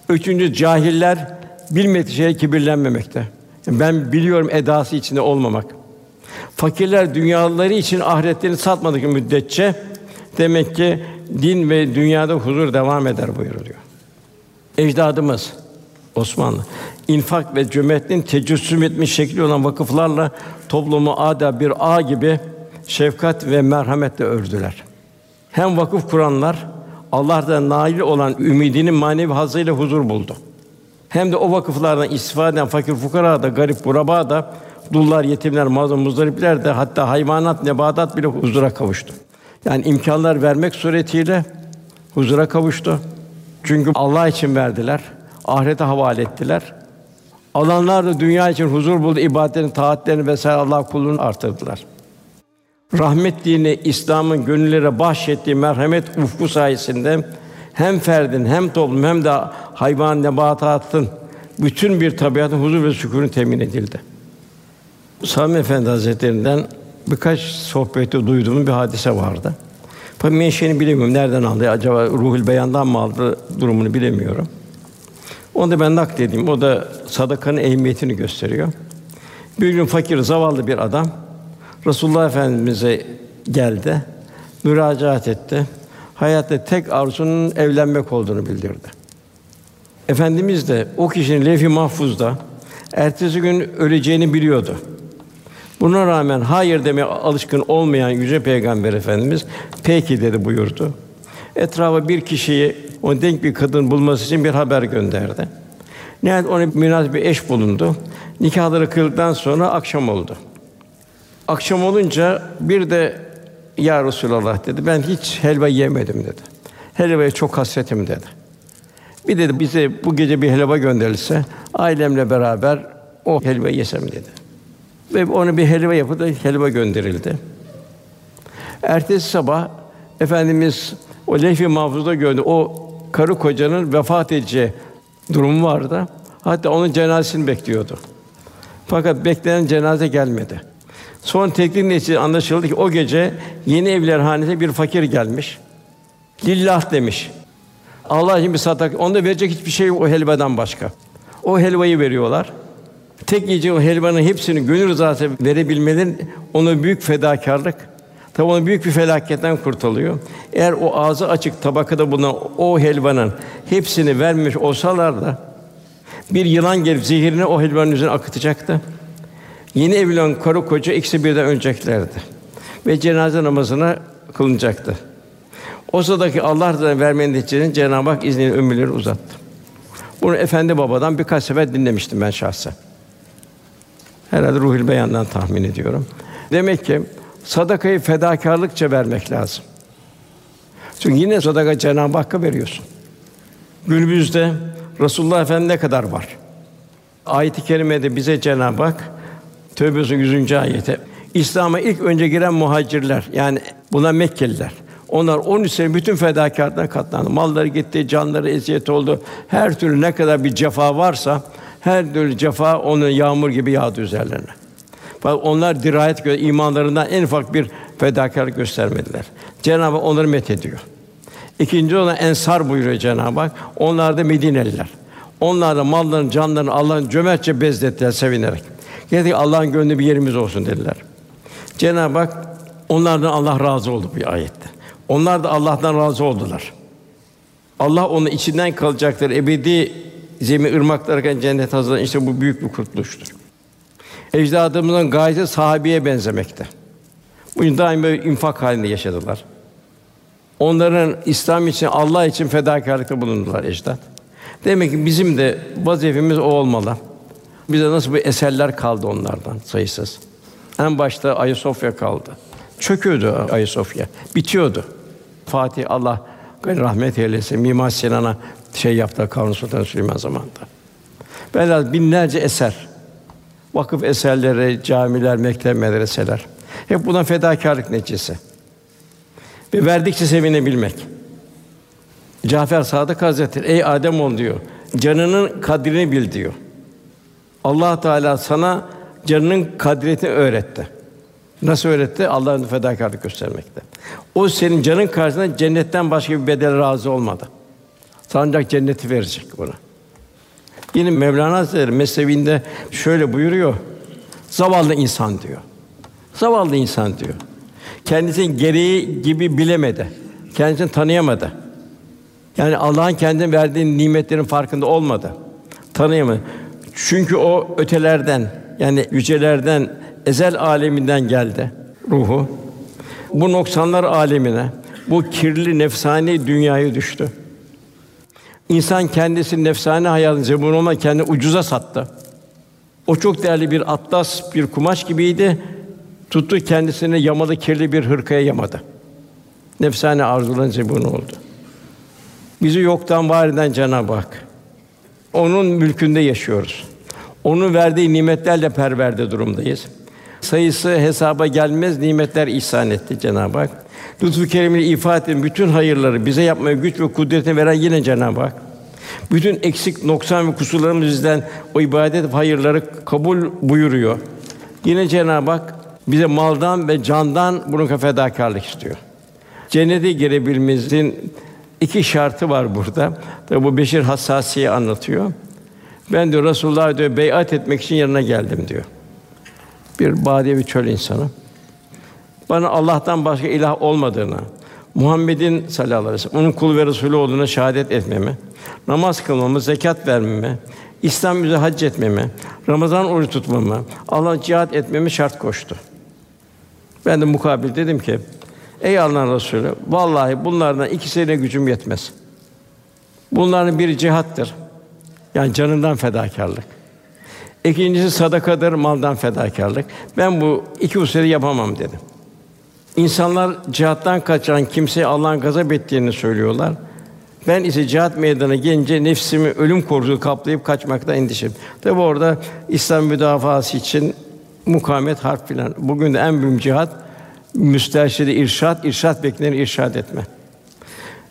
Üçüncü cahiller bilmediği şeye kibirlenmemekte. Yani ben biliyorum edası içinde olmamak. Fakirler dünyaları için ahiretlerini satmadık müddetçe demek ki din ve dünyada huzur devam eder buyuruyor. Ecdadımız Osmanlı infak ve cömertliğin tecessüm etmiş şekli olan vakıflarla toplumu ada bir ağ gibi şefkat ve merhametle ördüler. Hem vakıf kuranlar Allah'tan nail olan ümidinin manevi hazıyla huzur buldu. Hem de o vakıflardan istifade eden fakir fukara da, garip buraba da, dullar, yetimler, mazlum, muzdaripler de hatta hayvanat, nebatat bile huzura kavuştu. Yani imkanlar vermek suretiyle huzura kavuştu. Çünkü Allah için verdiler, ahirete havale ettiler. Alanlar da dünya için huzur buldu, ibadetlerini, taatlerini vesaire Allah kulluğunu artırdılar. Rahmet dini İslam'ın gönüllere bahşettiği merhamet ufku sayesinde hem ferdin hem toplum hem de hayvan nebatatın bütün bir tabiatın huzur ve sükûnu temin edildi. Sami Efendi Hazretlerinden birkaç sohbette duyduğum bir hadise vardı. Fakat menşeini bilemiyorum. Nereden aldı? Acaba Ruhul Beyan'dan mı aldı? Durumunu bilemiyorum. Onu da ben nakledeyim. O da sadakanın ehemmiyetini gösteriyor. Bir gün fakir, zavallı bir adam Resulullah Efendimize geldi. Müracaat etti. Hayatta tek arzusunun evlenmek olduğunu bildirdi. Efendimiz de o kişinin levh-i mahfuzda ertesi gün öleceğini biliyordu. Buna rağmen hayır demeye alışkın olmayan yüce peygamber efendimiz peki dedi buyurdu. Etrafa bir kişiyi o denk bir kadın bulması için bir haber gönderdi. Nihayet ona münasip bir eş bulundu. Nikahları kıldıktan sonra akşam oldu. Akşam olunca bir de ya Resulallah dedi. Ben hiç helva yemedim dedi. Helvaya çok hasretim dedi. Bir dedi bize bu gece bir helva gönderilse ailemle beraber o helva yesem dedi. Ve ona bir helva yapıp da helva gönderildi. Ertesi sabah efendimiz o lehf-i mahfuzda gördü. O karı kocanın vefat edeceği durumu vardı. Hatta onun cenazesini bekliyordu. Fakat beklenen cenaze gelmedi. Son teklif neticesi anlaşıldı ki o gece yeni evler hanede bir fakir gelmiş. Lillah demiş. Allah için bir sadak. Onda verecek hiçbir şey yok o helvadan başka. O helvayı veriyorlar. Tek yiyeceği o helvanın hepsini gönül rızası verebilmenin onu büyük fedakarlık. Tabi onu büyük bir felaketten kurtarıyor. Eğer o ağzı açık tabakada bulunan o helvanın hepsini vermiş olsalar da Bir yılan gelip zehirini o helvanın üzerine akıtacaktı. Yeni evlenen karı koca ikisi birden öleceklerdi. Ve cenaze namazına kılınacaktı. O sıradaki Allah rızasını vermenin neticesinde Cenab-ı Hak izniyle ömürleri uzattı. Bunu efendi babadan birkaç sefer dinlemiştim ben şahsen. Herhalde Ruhul Beyan'dan tahmin ediyorum. Demek ki sadakayı fedakarlıkça vermek lazım. Çünkü yine sadaka Cenab-ı Hakk'a veriyorsun. Günümüzde Resulullah Efendimiz ne kadar var? Ayet-i kerimede bize Cenab-ı Hak Tövbe Suresi 100. ayete İslam'a ilk önce giren muhacirler yani buna Mekkeliler. Onlar 13 sene bütün fedakarlıklarına katlandı. Malları gitti, canları eziyet oldu. Her türlü ne kadar bir cefa varsa her türlü cefa onun yağmur gibi yağdı üzerlerine. Fakat onlar dirayet göre imanlarından en ufak bir fedakarlık göstermediler. Cenab-ı Hak onları met ediyor. İkinci olan ensar buyuruyor Cenab-ı Hak. Onlar da Medineliler. Onlar da mallarını, canlarını Allah'ın cömertçe bezlettiler sevinerek. Dedi Allah'ın gönlü bir yerimiz olsun dediler. Cenab-ı Hak onlardan Allah razı oldu bu ayette. Onlar da Allah'tan razı oldular. Allah onun içinden kalacaktır. Ebedi zemin ırmaklarken cennet hazırlanan işte bu büyük bir kurtuluştur. Ecdadımızın gayesi sahabeye benzemekte. Bu daim böyle infak halinde yaşadılar. Onların İslam için, Allah için fedakarlıkta bulundular ecdat. Demek ki bizim de vazifemiz o olmalı. Bize nasıl bir eserler kaldı onlardan sayısız. En başta Ayasofya kaldı. Çöküyordu Ayasofya, bitiyordu. Fatih Allah rahmet eylesin. Mimar Sinan'a şey yaptı Kanuni Sultan Süleyman zamanında. Velhâsıl binlerce eser. Vakıf eserleri, camiler, mektep, medreseler. Hep bundan fedakarlık neticesi. Ve verdikçe sevinebilmek. Cafer Sadık Hazretleri ey Adem ol diyor. Canının kadrini bil diyor. Allah Teala sana canının kadretini öğretti. Nasıl öğretti? Allah'ın fedakarlık göstermekte. O senin canın karşısında cennetten başka bir bedel razı olmadı. Ancak cenneti verecek ona. Yine Mevlana Hazretleri Mesnevi'nde şöyle buyuruyor. Zavallı insan diyor. Zavallı insan diyor. Kendisinin gereği gibi bilemedi. Kendisini tanıyamadı. Yani Allah'ın kendine verdiği nimetlerin farkında olmadı. Tanıyamadı. Çünkü o ötelerden yani yücelerden ezel aleminden geldi ruhu. Bu noksanlar alemine, bu kirli nefsani dünyaya düştü. İnsan kendisi nefsani hayatın zebun olma kendi ucuza sattı. O çok değerli bir atlas, bir kumaş gibiydi. Tuttu kendisini yamalı kirli bir hırkaya yamadı. Nefsani arzuların zebun oldu. Bizi yoktan var eden Cenab-ı Hak. Onun mülkünde yaşıyoruz. Onun verdiği nimetlerle perverde durumdayız. Sayısı hesaba gelmez nimetler ihsan etti Cenab-ı Hak. Lütfu keremiyle ifade eden bütün hayırları bize yapmaya güç ve kudretini veren yine Cenab-ı Hak. Bütün eksik, noksan ve kusurlarımız bizden o ibadet hayırları kabul buyuruyor. Yine Cenab-ı Hak bize maldan ve candan bunun fedakarlık istiyor. Cennete girebilmemizin iki şartı var burada. Tabi bu Beşir hassasiye anlatıyor. Ben diyor Resulullah diyor beyat etmek için yanına geldim diyor. Bir badiye bir çöl insanı. Bana Allah'tan başka ilah olmadığını, Muhammed'in sallallahu aleyhi ve sellem onun kul ve resulü olduğuna şehadet etmemi, namaz kılmamı, zekat vermemi, İslam üzere hac etmemi, Ramazan oruç tutmamı, Allah cihat etmemi şart koştu. Ben de mukabil dedim ki, ey Allah'ın Resulü, vallahi bunlardan ikisine gücüm yetmez. Bunların biri cihattır. Yani canından fedakarlık. İkincisi sadakadır, maldan fedakarlık. Ben bu iki hususları yapamam dedim. İnsanlar cihattan kaçan kimseye Allah'ın gazap ettiğini söylüyorlar. Ben ise cihat meydana gelince nefsimi ölüm korkusu kaplayıp kaçmakta endişem. Tabi orada İslam müdafası için mukamet harp filan. Bugün de en büyük cihat müsterşidi irşat, irşat bekleyen irşad etme.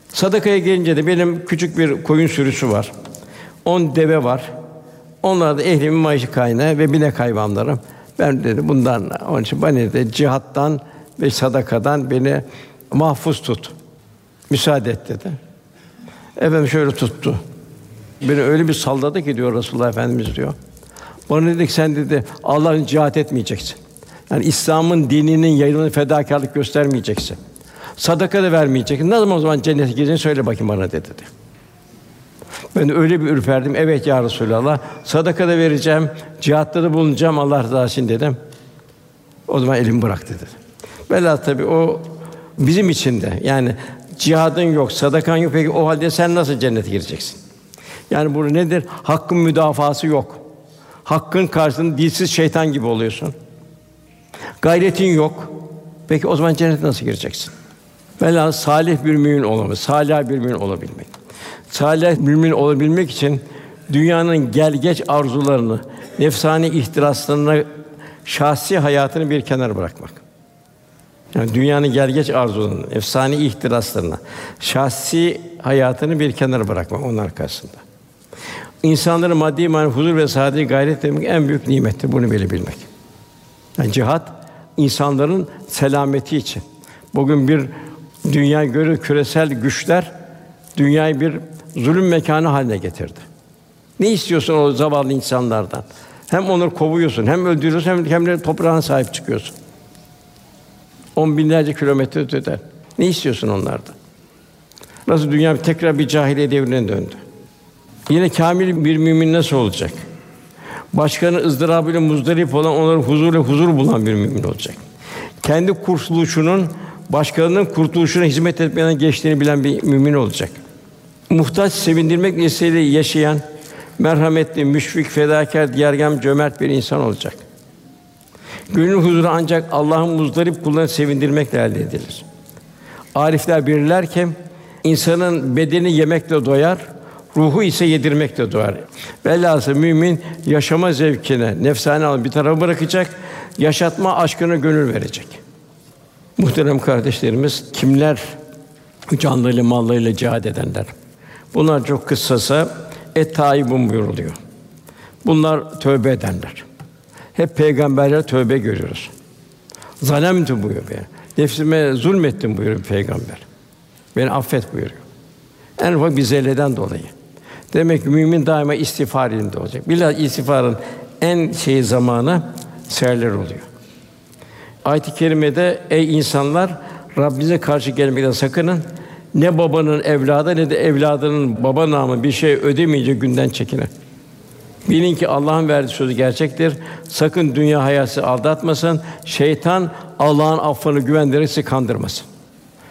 Sadakaya gelince de benim küçük bir koyun sürüsü var. On deve var. Onlar da ehlimin maaşı kaynağı ve binek hayvanlarım. Ben dedi bundan onun için bana de cihattan ve sadakadan beni mahfuz tut. Müsaade et dedi. Efendim şöyle tuttu. Beni öyle bir salladı ki diyor Resulullah Efendimiz diyor. Bana dedik sen dedi Allah'ın cihat etmeyeceksin. Yani İslam'ın dininin yayılımına fedakarlık göstermeyeceksin. Sadaka da vermeyeceksin. Ne zaman o zaman cennete gireceğini söyle bakayım bana dedi. Ben de öyle bir ürperdim. Evet ya Resulallah. Sadaka da vereceğim, cihatta da bulunacağım Allah rızası için dedim. O zaman elimi bıraktı dedi. Velhâsıl tabii o bizim için de yani cihadın yok, sadakan yok. Peki o halde sen nasıl cennete gireceksin? Yani bu nedir? Hakkın müdafası yok. Hakkın karşısında dilsiz şeytan gibi oluyorsun. Gayretin yok. Peki o zaman cennete nasıl gireceksin? Vela salih bir mümin olamak, salih bir mümin olabilmek. Salih mümin olabilmek için dünyanın gel geç arzularını, nefsani ihtiraslarını, şahsi hayatını bir kenara bırakmak. Yani dünyanın gel geç arzularını, efsane ihtiraslarına, şahsi hayatını bir kenara bırakmak onun karşısında. İnsanların maddi manevi huzur ve saadet gayret etmek en büyük nimettir. Bunu bile bilmek. Yani cihat insanların selameti için. Bugün bir dünya göre küresel güçler dünyayı bir zulüm mekanı haline getirdi. Ne istiyorsun o zavallı insanlardan? Hem onları kovuyorsun, hem öldürüyorsun, hem, hem de toprağına sahip çıkıyorsun. On binlerce kilometre öteden. Ne istiyorsun onlardan? Nasıl dünya tekrar bir cahiliye devrine döndü? Yine kamil bir mümin nasıl olacak? Başkanın ızdırabıyla muzdarip olan, onların huzurla huzur bulan bir mümin olacak. Kendi kurtuluşunun başkalarının kurtuluşuna hizmet etmeden geçtiğini bilen bir mümin olacak. Muhtaç sevindirmek nesliyle yaşayan, merhametli, müşfik, fedakar, diyargam, cömert bir insan olacak. Gönül huzuru ancak Allah'ın muzdarip kullarını sevindirmekle elde edilir. Arifler bilirler ki insanın bedeni yemekle doyar, ruhu ise yedirmekle doyar. Velhâsıl mümin yaşama zevkine, nefsane alıp bir tarafa bırakacak, yaşatma aşkına gönül verecek. Muhterem kardeşlerimiz, kimler canlıyla mallarıyla cihad edenler? Bunlar çok kıssasa et taibun buyuruluyor. Bunlar tövbe edenler. Hep peygamberler tövbe görüyoruz. Zalemtu buyuruyor. Yani. Nefsime zulmettim buyuruyor peygamber. Beni affet buyuruyor. En ufak bir zelleden dolayı. Demek ki mümin daima istiğfar elinde olacak. Bilhassa istiğfarın en şey zamanı seherler oluyor. Ayet-i kerimede ey insanlar Rabbinize karşı gelmekten sakının. Ne babanın evladı ne de evladının baba namı bir şey ödemeyecek günden çekinin. Bilin ki Allah'ın verdiği sözü gerçektir. Sakın dünya hayası aldatmasın. Şeytan Allah'ın affını güvendirerek sizi kandırmasın.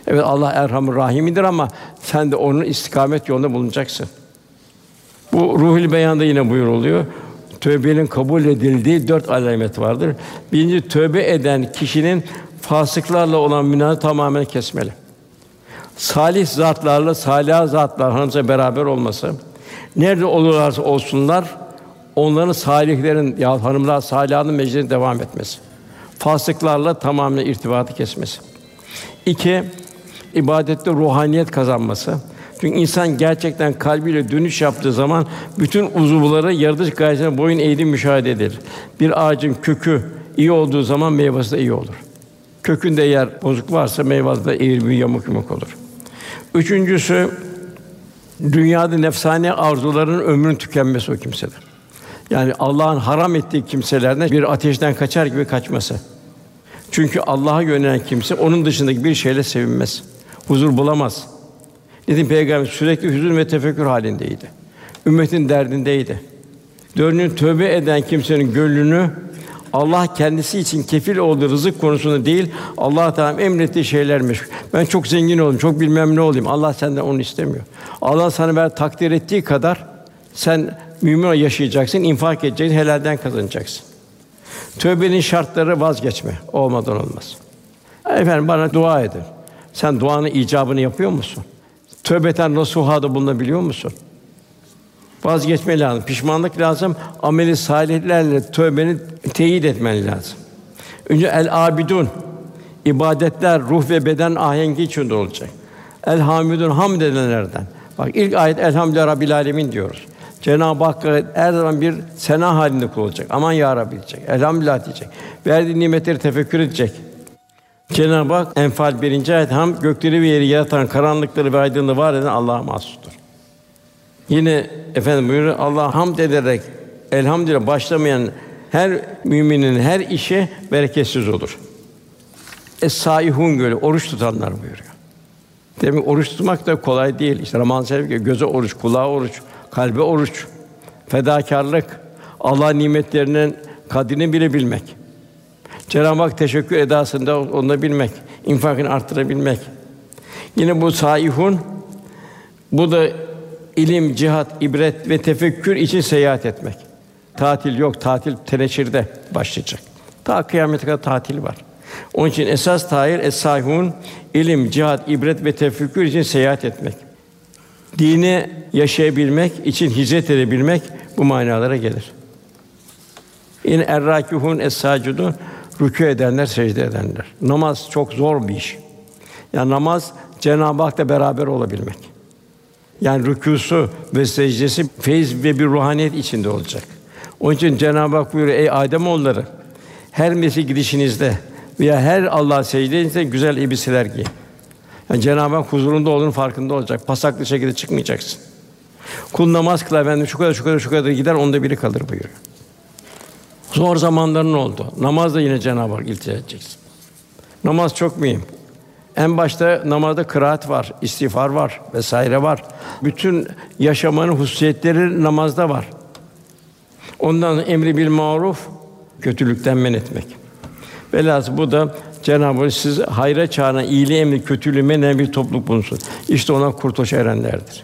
Evet Allah Erhamur Rahimidir ama sen de onun istikamet yolunda bulunacaksın. Bu Ruhul Beyan'da yine buyuruluyor. Tövbenin kabul edildiği dört alamet vardır. Birinci tövbe eden kişinin fasıklarla olan münazı tamamen kesmeli. Salih zatlarla salih zatlar hanımsa beraber olması. Nerede olurlarsa olsunlar onların salihlerin ya hanımlar salihanın meclisine devam etmesi. Fasıklarla tamamen irtibatı kesmesi. İki, ibadette ruhaniyet kazanması. Çünkü insan gerçekten kalbiyle dönüş yaptığı zaman bütün uzuvları yaratıcı gayesine boyun eğdi müşahede edilir. Bir ağacın kökü iyi olduğu zaman meyvesi de iyi olur. Kökünde eğer bozuk varsa meyvesi de eğri bir yamuk yumuk olur. Üçüncüsü dünyada nefsane arzuların ömrün tükenmesi o kimsede. Yani Allah'ın haram ettiği kimselerden bir ateşten kaçar gibi kaçması. Çünkü Allah'a yönelen kimse onun dışındaki bir şeyle sevinmez. Huzur bulamaz. Dedim Peygamber sürekli hüzün ve tefekkür halindeydi. Ümmetin derdindeydi. Dördüncü tövbe eden kimsenin gönlünü Allah kendisi için kefil olduğu rızık konusunda değil, Allah Teala emrettiği şeyler meşgul. Ben çok zengin olayım, çok bilmem ne olayım. Allah senden onu istemiyor. Allah sana ver takdir ettiği kadar sen mümin yaşayacaksın, infak edeceksin, helalden kazanacaksın. Tövbenin şartları vazgeçme. Olmadan olmaz. Efendim bana dua edin. Sen duanın icabını yapıyor musun? Tövbeten nasuhada bulunabiliyor musun? Vazgeçme lazım, pişmanlık lazım, ameli salihlerle tövbeni teyit etmen lazım. Önce el abidun ibadetler ruh ve beden ahengi içinde olacak. El hamidun hamd edenlerden. Bak ilk ayet elhamdülillah rabbil alemin diyoruz. Cenab-ı Hakk'a her zaman bir sena halinde kul. Aman ya Rabbi diyecek. Elhamdülillah diyecek. Verdiği nimetleri tefekkür edecek. Cenab-ı Hak Enfal 1. ayet ham gökleri ve yeri yaratan, karanlıkları ve aydınlığı var eden Allah'a mahsustur. Yine efendim buyuruyor Allah hamd ederek elhamdülillah başlamayan her müminin her işi bereketsiz olur. Es-saihun göre oruç tutanlar buyuruyor. Demek oruç tutmak da kolay değil. İşte Ramazan Şerif göze oruç, kulağa oruç, kalbe oruç, fedakarlık, Allah nimetlerinin kadrini bile bilmek. Cenab-ı Hak teşekkür edasında onu bilmek, infakını arttırabilmek. Yine bu saihun bu da ilim, cihat, ibret ve tefekkür için seyahat etmek. Tatil yok, tatil teneşirde başlayacak. Ta kıyamete kadar tatil var. Onun için esas tahir es-sahihun ilim, cihat, ibret ve tefekkür için seyahat etmek. Dini yaşayabilmek için hicret edebilmek bu manalara gelir. Yine errakihun es-sacidun rükû edenler, secde edenler. Namaz çok zor bir iş. Yani namaz Cenab-ı Hak'la beraber olabilmek. Yani rükûsu ve secdesi feyiz ve bir ruhaniyet içinde olacak. Onun için Cenab-ı Hak buyuruyor: Ey Adem oğulları, her mescid gidişinizde veya her Allah secdenizde güzel elbiseler giyin. Yani Cenab-ı Hak huzurunda olduğunun farkında olacak. Pasaklı şekilde çıkmayacaksın. Kul namaz kılar, ben şu kadar şu kadar şu kadar gider, onda biri kalır buyuruyor. Zor zamanların oldu. Namaz da yine Cenab-ı Hak iltica edeceksin. Namaz çok mühim. En başta namazda kıraat var, istiğfar var vesaire var. Bütün yaşamanın hususiyetleri namazda var. Ondan emri bil maruf, kötülükten men etmek. Velhâsıl bu da Cenab-ı Hak siz hayra çağıran, iyiliği emri, kötülüğü men eden bir topluluk bulunsun. İşte ona kurtuluş erenlerdir.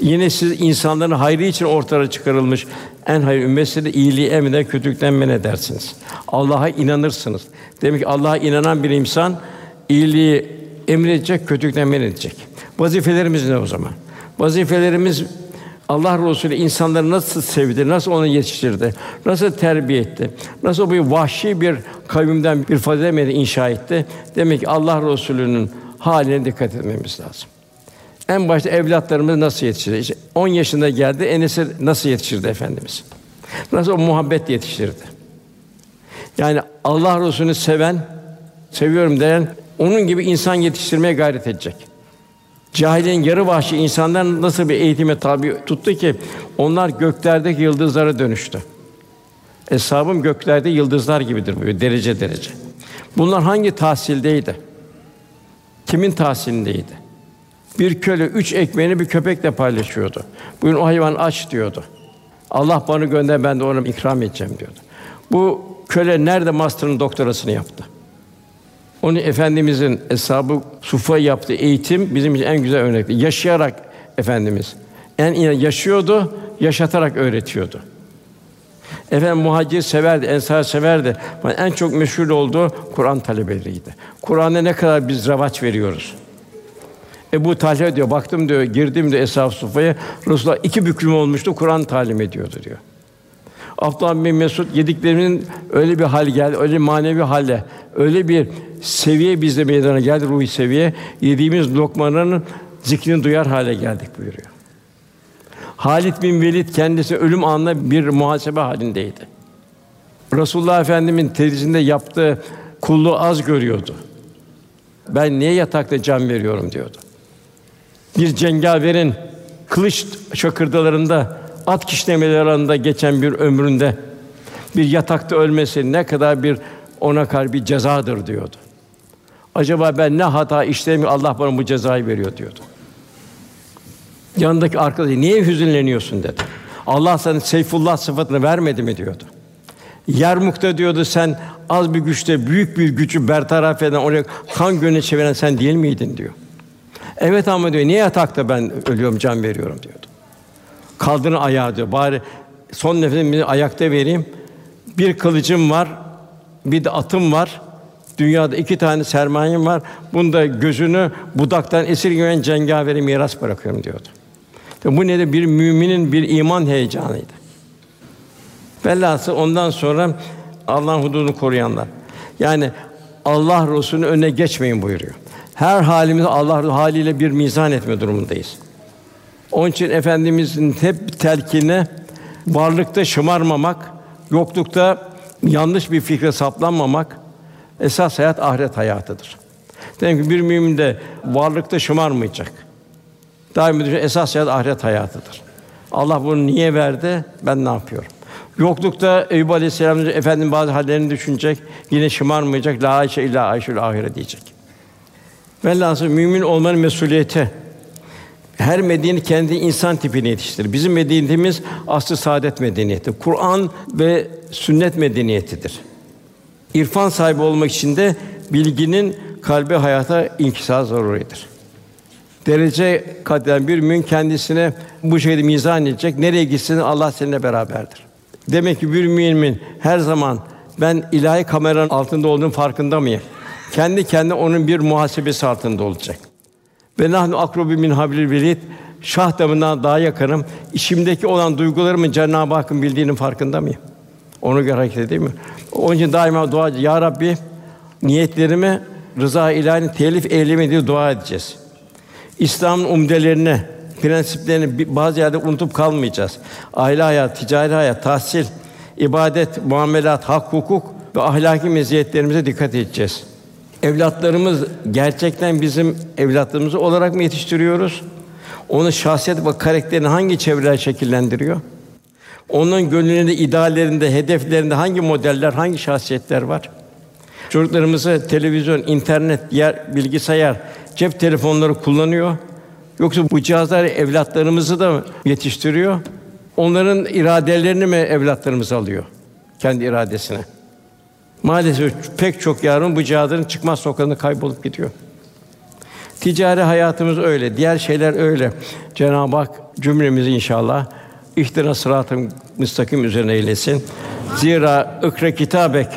Yine siz insanların hayrı için ortaya çıkarılmış en hayır ümmetsiniz, iyiliği emreder, kötülükten men edersiniz. Allah'a inanırsınız. Demek ki Allah'a inanan bir insan iyiliği emredecek, kötülükten men edecek. Vazifelerimiz ne o zaman? Vazifelerimiz Allah Resulü insanları nasıl sevdi, nasıl onu yetiştirdi, nasıl terbiye etti, nasıl bu vahşi bir kavimden bir fazilet inşa etti. Demek ki Allah Resulü'nün haline dikkat etmemiz lazım. En başta evlatlarımız nasıl yetiştirdi? İşte 10 yaşında geldi, Enes'e nasıl yetiştirdi efendimiz? Nasıl o muhabbet yetiştirdi? Yani Allah Resulü'nü seven, seviyorum diyen onun gibi insan yetiştirmeye gayret edecek. Cahilin yarı vahşi insanlar nasıl bir eğitime tabi tuttu ki onlar göklerdeki yıldızlara dönüştü. Eshabım göklerde yıldızlar gibidir böyle derece derece. Bunlar hangi tahsildeydi? Kimin tahsilindeydi? Bir köle üç ekmeğini bir köpekle paylaşıyordu. Bugün o hayvan aç diyordu. Allah bana gönder ben de ona ikram edeceğim diyordu. Bu köle nerede master'ın doktorasını yaptı? Onu efendimizin hesabı sufa yaptığı eğitim bizim için en güzel örnekti. Yaşayarak efendimiz en yani yaşıyordu, yaşatarak öğretiyordu. Efendim muhacir severdi, ensar severdi. Ama en çok meşhur olduğu Kur'an talebeleriydi. Kur'an'a ne kadar biz ravaç veriyoruz. Ebu Talha diyor, baktım diyor, girdim de Eshab-ı Sufa'ya, Resulullah iki büklüm olmuştu, Kur'an talim ediyordu diyor. Abdullah bin Mesud yediklerinin öyle bir hal geldi, öyle manevi hale, öyle bir seviye bizde meydana geldi, ruhi seviye. Yediğimiz lokmanın zikrini duyar hale geldik buyuruyor. Halid bin Velid kendisi ölüm anında bir muhasebe halindeydi. Resulullah Efendimizin tedrisinde yaptığı kulluğu az görüyordu. Ben niye yatakta can veriyorum diyordu. Bir cengaverin kılıç şakırdalarında at kişnemeleri arasında geçen bir ömründe bir yatakta ölmesi ne kadar bir ona karşı bir cezadır diyordu. Acaba ben ne hata işledim Allah bana bu cezayı veriyor diyordu. Yanındaki arkadaşı niye hüzünleniyorsun dedi. Allah sana Seyfullah sıfatını vermedi mi diyordu. Yermuk'ta diyordu sen az bir güçte büyük bir gücü bertaraf eden oraya kan gönlüne çeviren sen değil miydin diyor. Evet ama diyor niye yatakta ben ölüyorum can veriyorum diyordu. Kaldırın ayağı diyor. Bari son nefesimi ayakta vereyim. Bir kılıcım var, bir de atım var. Dünyada iki tane sermayem var. Bunda gözünü budaktan esirgeyen cengaveri miras bırakıyorum diyordu. Tabi bu ne de bir müminin bir iman heyecanıydı. Velhasıl ondan sonra Allah'ın hududunu koruyanlar. Yani Allah Resulü'nün önüne geçmeyin buyuruyor. Her halimizi Allah haliyle bir mizan etme durumundayız. Onun için efendimizin hep telkine varlıkta şımarmamak, yoklukta yanlış bir fikre saplanmamak esas hayat ahiret hayatıdır. Demek ki bir mümin de varlıkta şımarmayacak. Daima düşün, esas hayat ahiret hayatıdır. Allah bunu niye verdi? Ben ne yapıyorum? Yoklukta Eyüp Aleyhisselam efendim bazı hallerini düşünecek, yine şımarmayacak. La ayşe illa ayşül ahire diyecek. Velhâsıl mümin olmanın mesuliyeti Her medeniyet kendi insan tipini yetiştirir. Bizim medeniyetimiz aslı saadet medeniyeti. Kur'an ve sünnet medeniyetidir. İrfan sahibi olmak için de bilginin kalbe hayata inkisar zaruridir. Derece kaden bir mümin kendisine bu şekilde mizan edecek. Nereye gitsin Allah seninle beraberdir. Demek ki bir mümin her zaman ben ilahi kameranın altında olduğum farkında mıyım? Kendi kendine onun bir muhasebesi altında olacak. Ve nahnu akrobi min hablil verid şah damından daha yakınım. İçimdeki olan duygularımın Cenab-ı Hakk'ın bildiğinin farkında mıyım? Onu göre hareket edeyim mi? Onun için daima dua Ya Rabbi niyetlerimi rıza ilahinin telif eyleme diye dua edeceğiz. İslam'ın umdelerini, prensiplerini bazı yerde unutup kalmayacağız. Aile hayat, ticari hayat, tahsil, ibadet, muamelat, hak, hukuk ve ahlaki meziyetlerimize dikkat edeceğiz. Evlatlarımız gerçekten bizim evlatlarımız olarak mı yetiştiriyoruz? Onun şahsiyet ve karakterini hangi çevreler şekillendiriyor? Onun gönlünde, ideallerinde, hedeflerinde hangi modeller, hangi şahsiyetler var? Çocuklarımızı televizyon, internet, yer, bilgisayar, cep telefonları kullanıyor. Yoksa bu cihazlar evlatlarımızı da yetiştiriyor. Onların iradelerini mi evlatlarımız alıyor? Kendi iradesine. Maalesef pek çok yarın bu cihazların çıkmaz sokağında kaybolup gidiyor. Ticari hayatımız öyle, diğer şeyler öyle. Cenab-ı Hak cümlemizi inşallah ihtina sırat-ı müstakim üzerine eylesin. Zira ikra kitabek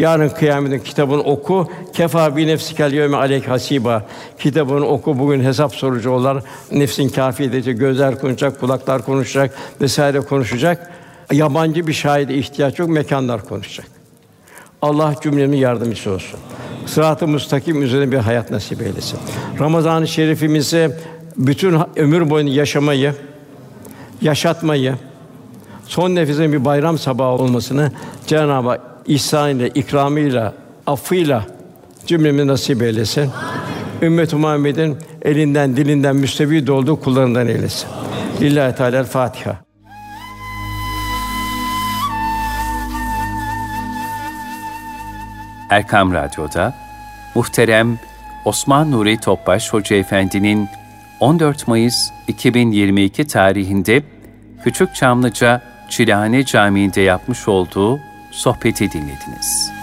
Yarın kıyametin kitabını oku. Kefa bi nefsikel yevme aleyk hasiba. Kitabını oku. Bugün hesap sorucu olan nefsin kafi edecek. Gözler konuşacak, kulaklar konuşacak vesaire konuşacak. Yabancı bir şahide ihtiyaç yok. Mekanlar konuşacak. Allah cümlemin yardımcısı olsun. Sırat-ı müstakim üzerine bir hayat nasip eylesin. Ramazan-ı Şerifimizi bütün ömür boyunca yaşamayı, yaşatmayı, son nefesin bir bayram sabahı olmasını Cenab-ı Hak ihsanıyla, ikramıyla, affıyla cümlemi nasip eylesin. Ümmet-i Muhammed'in elinden, dilinden müstevîd olduğu kullarından eylesin. Lillahi Teala Fatiha. Erkam Radyo'da muhterem Osman Nuri Topbaş Hoca Efendi'nin 14 Mayıs 2022 tarihinde Küçük Çamlıca Çilehane Camii'nde yapmış olduğu sohbeti dinlediniz.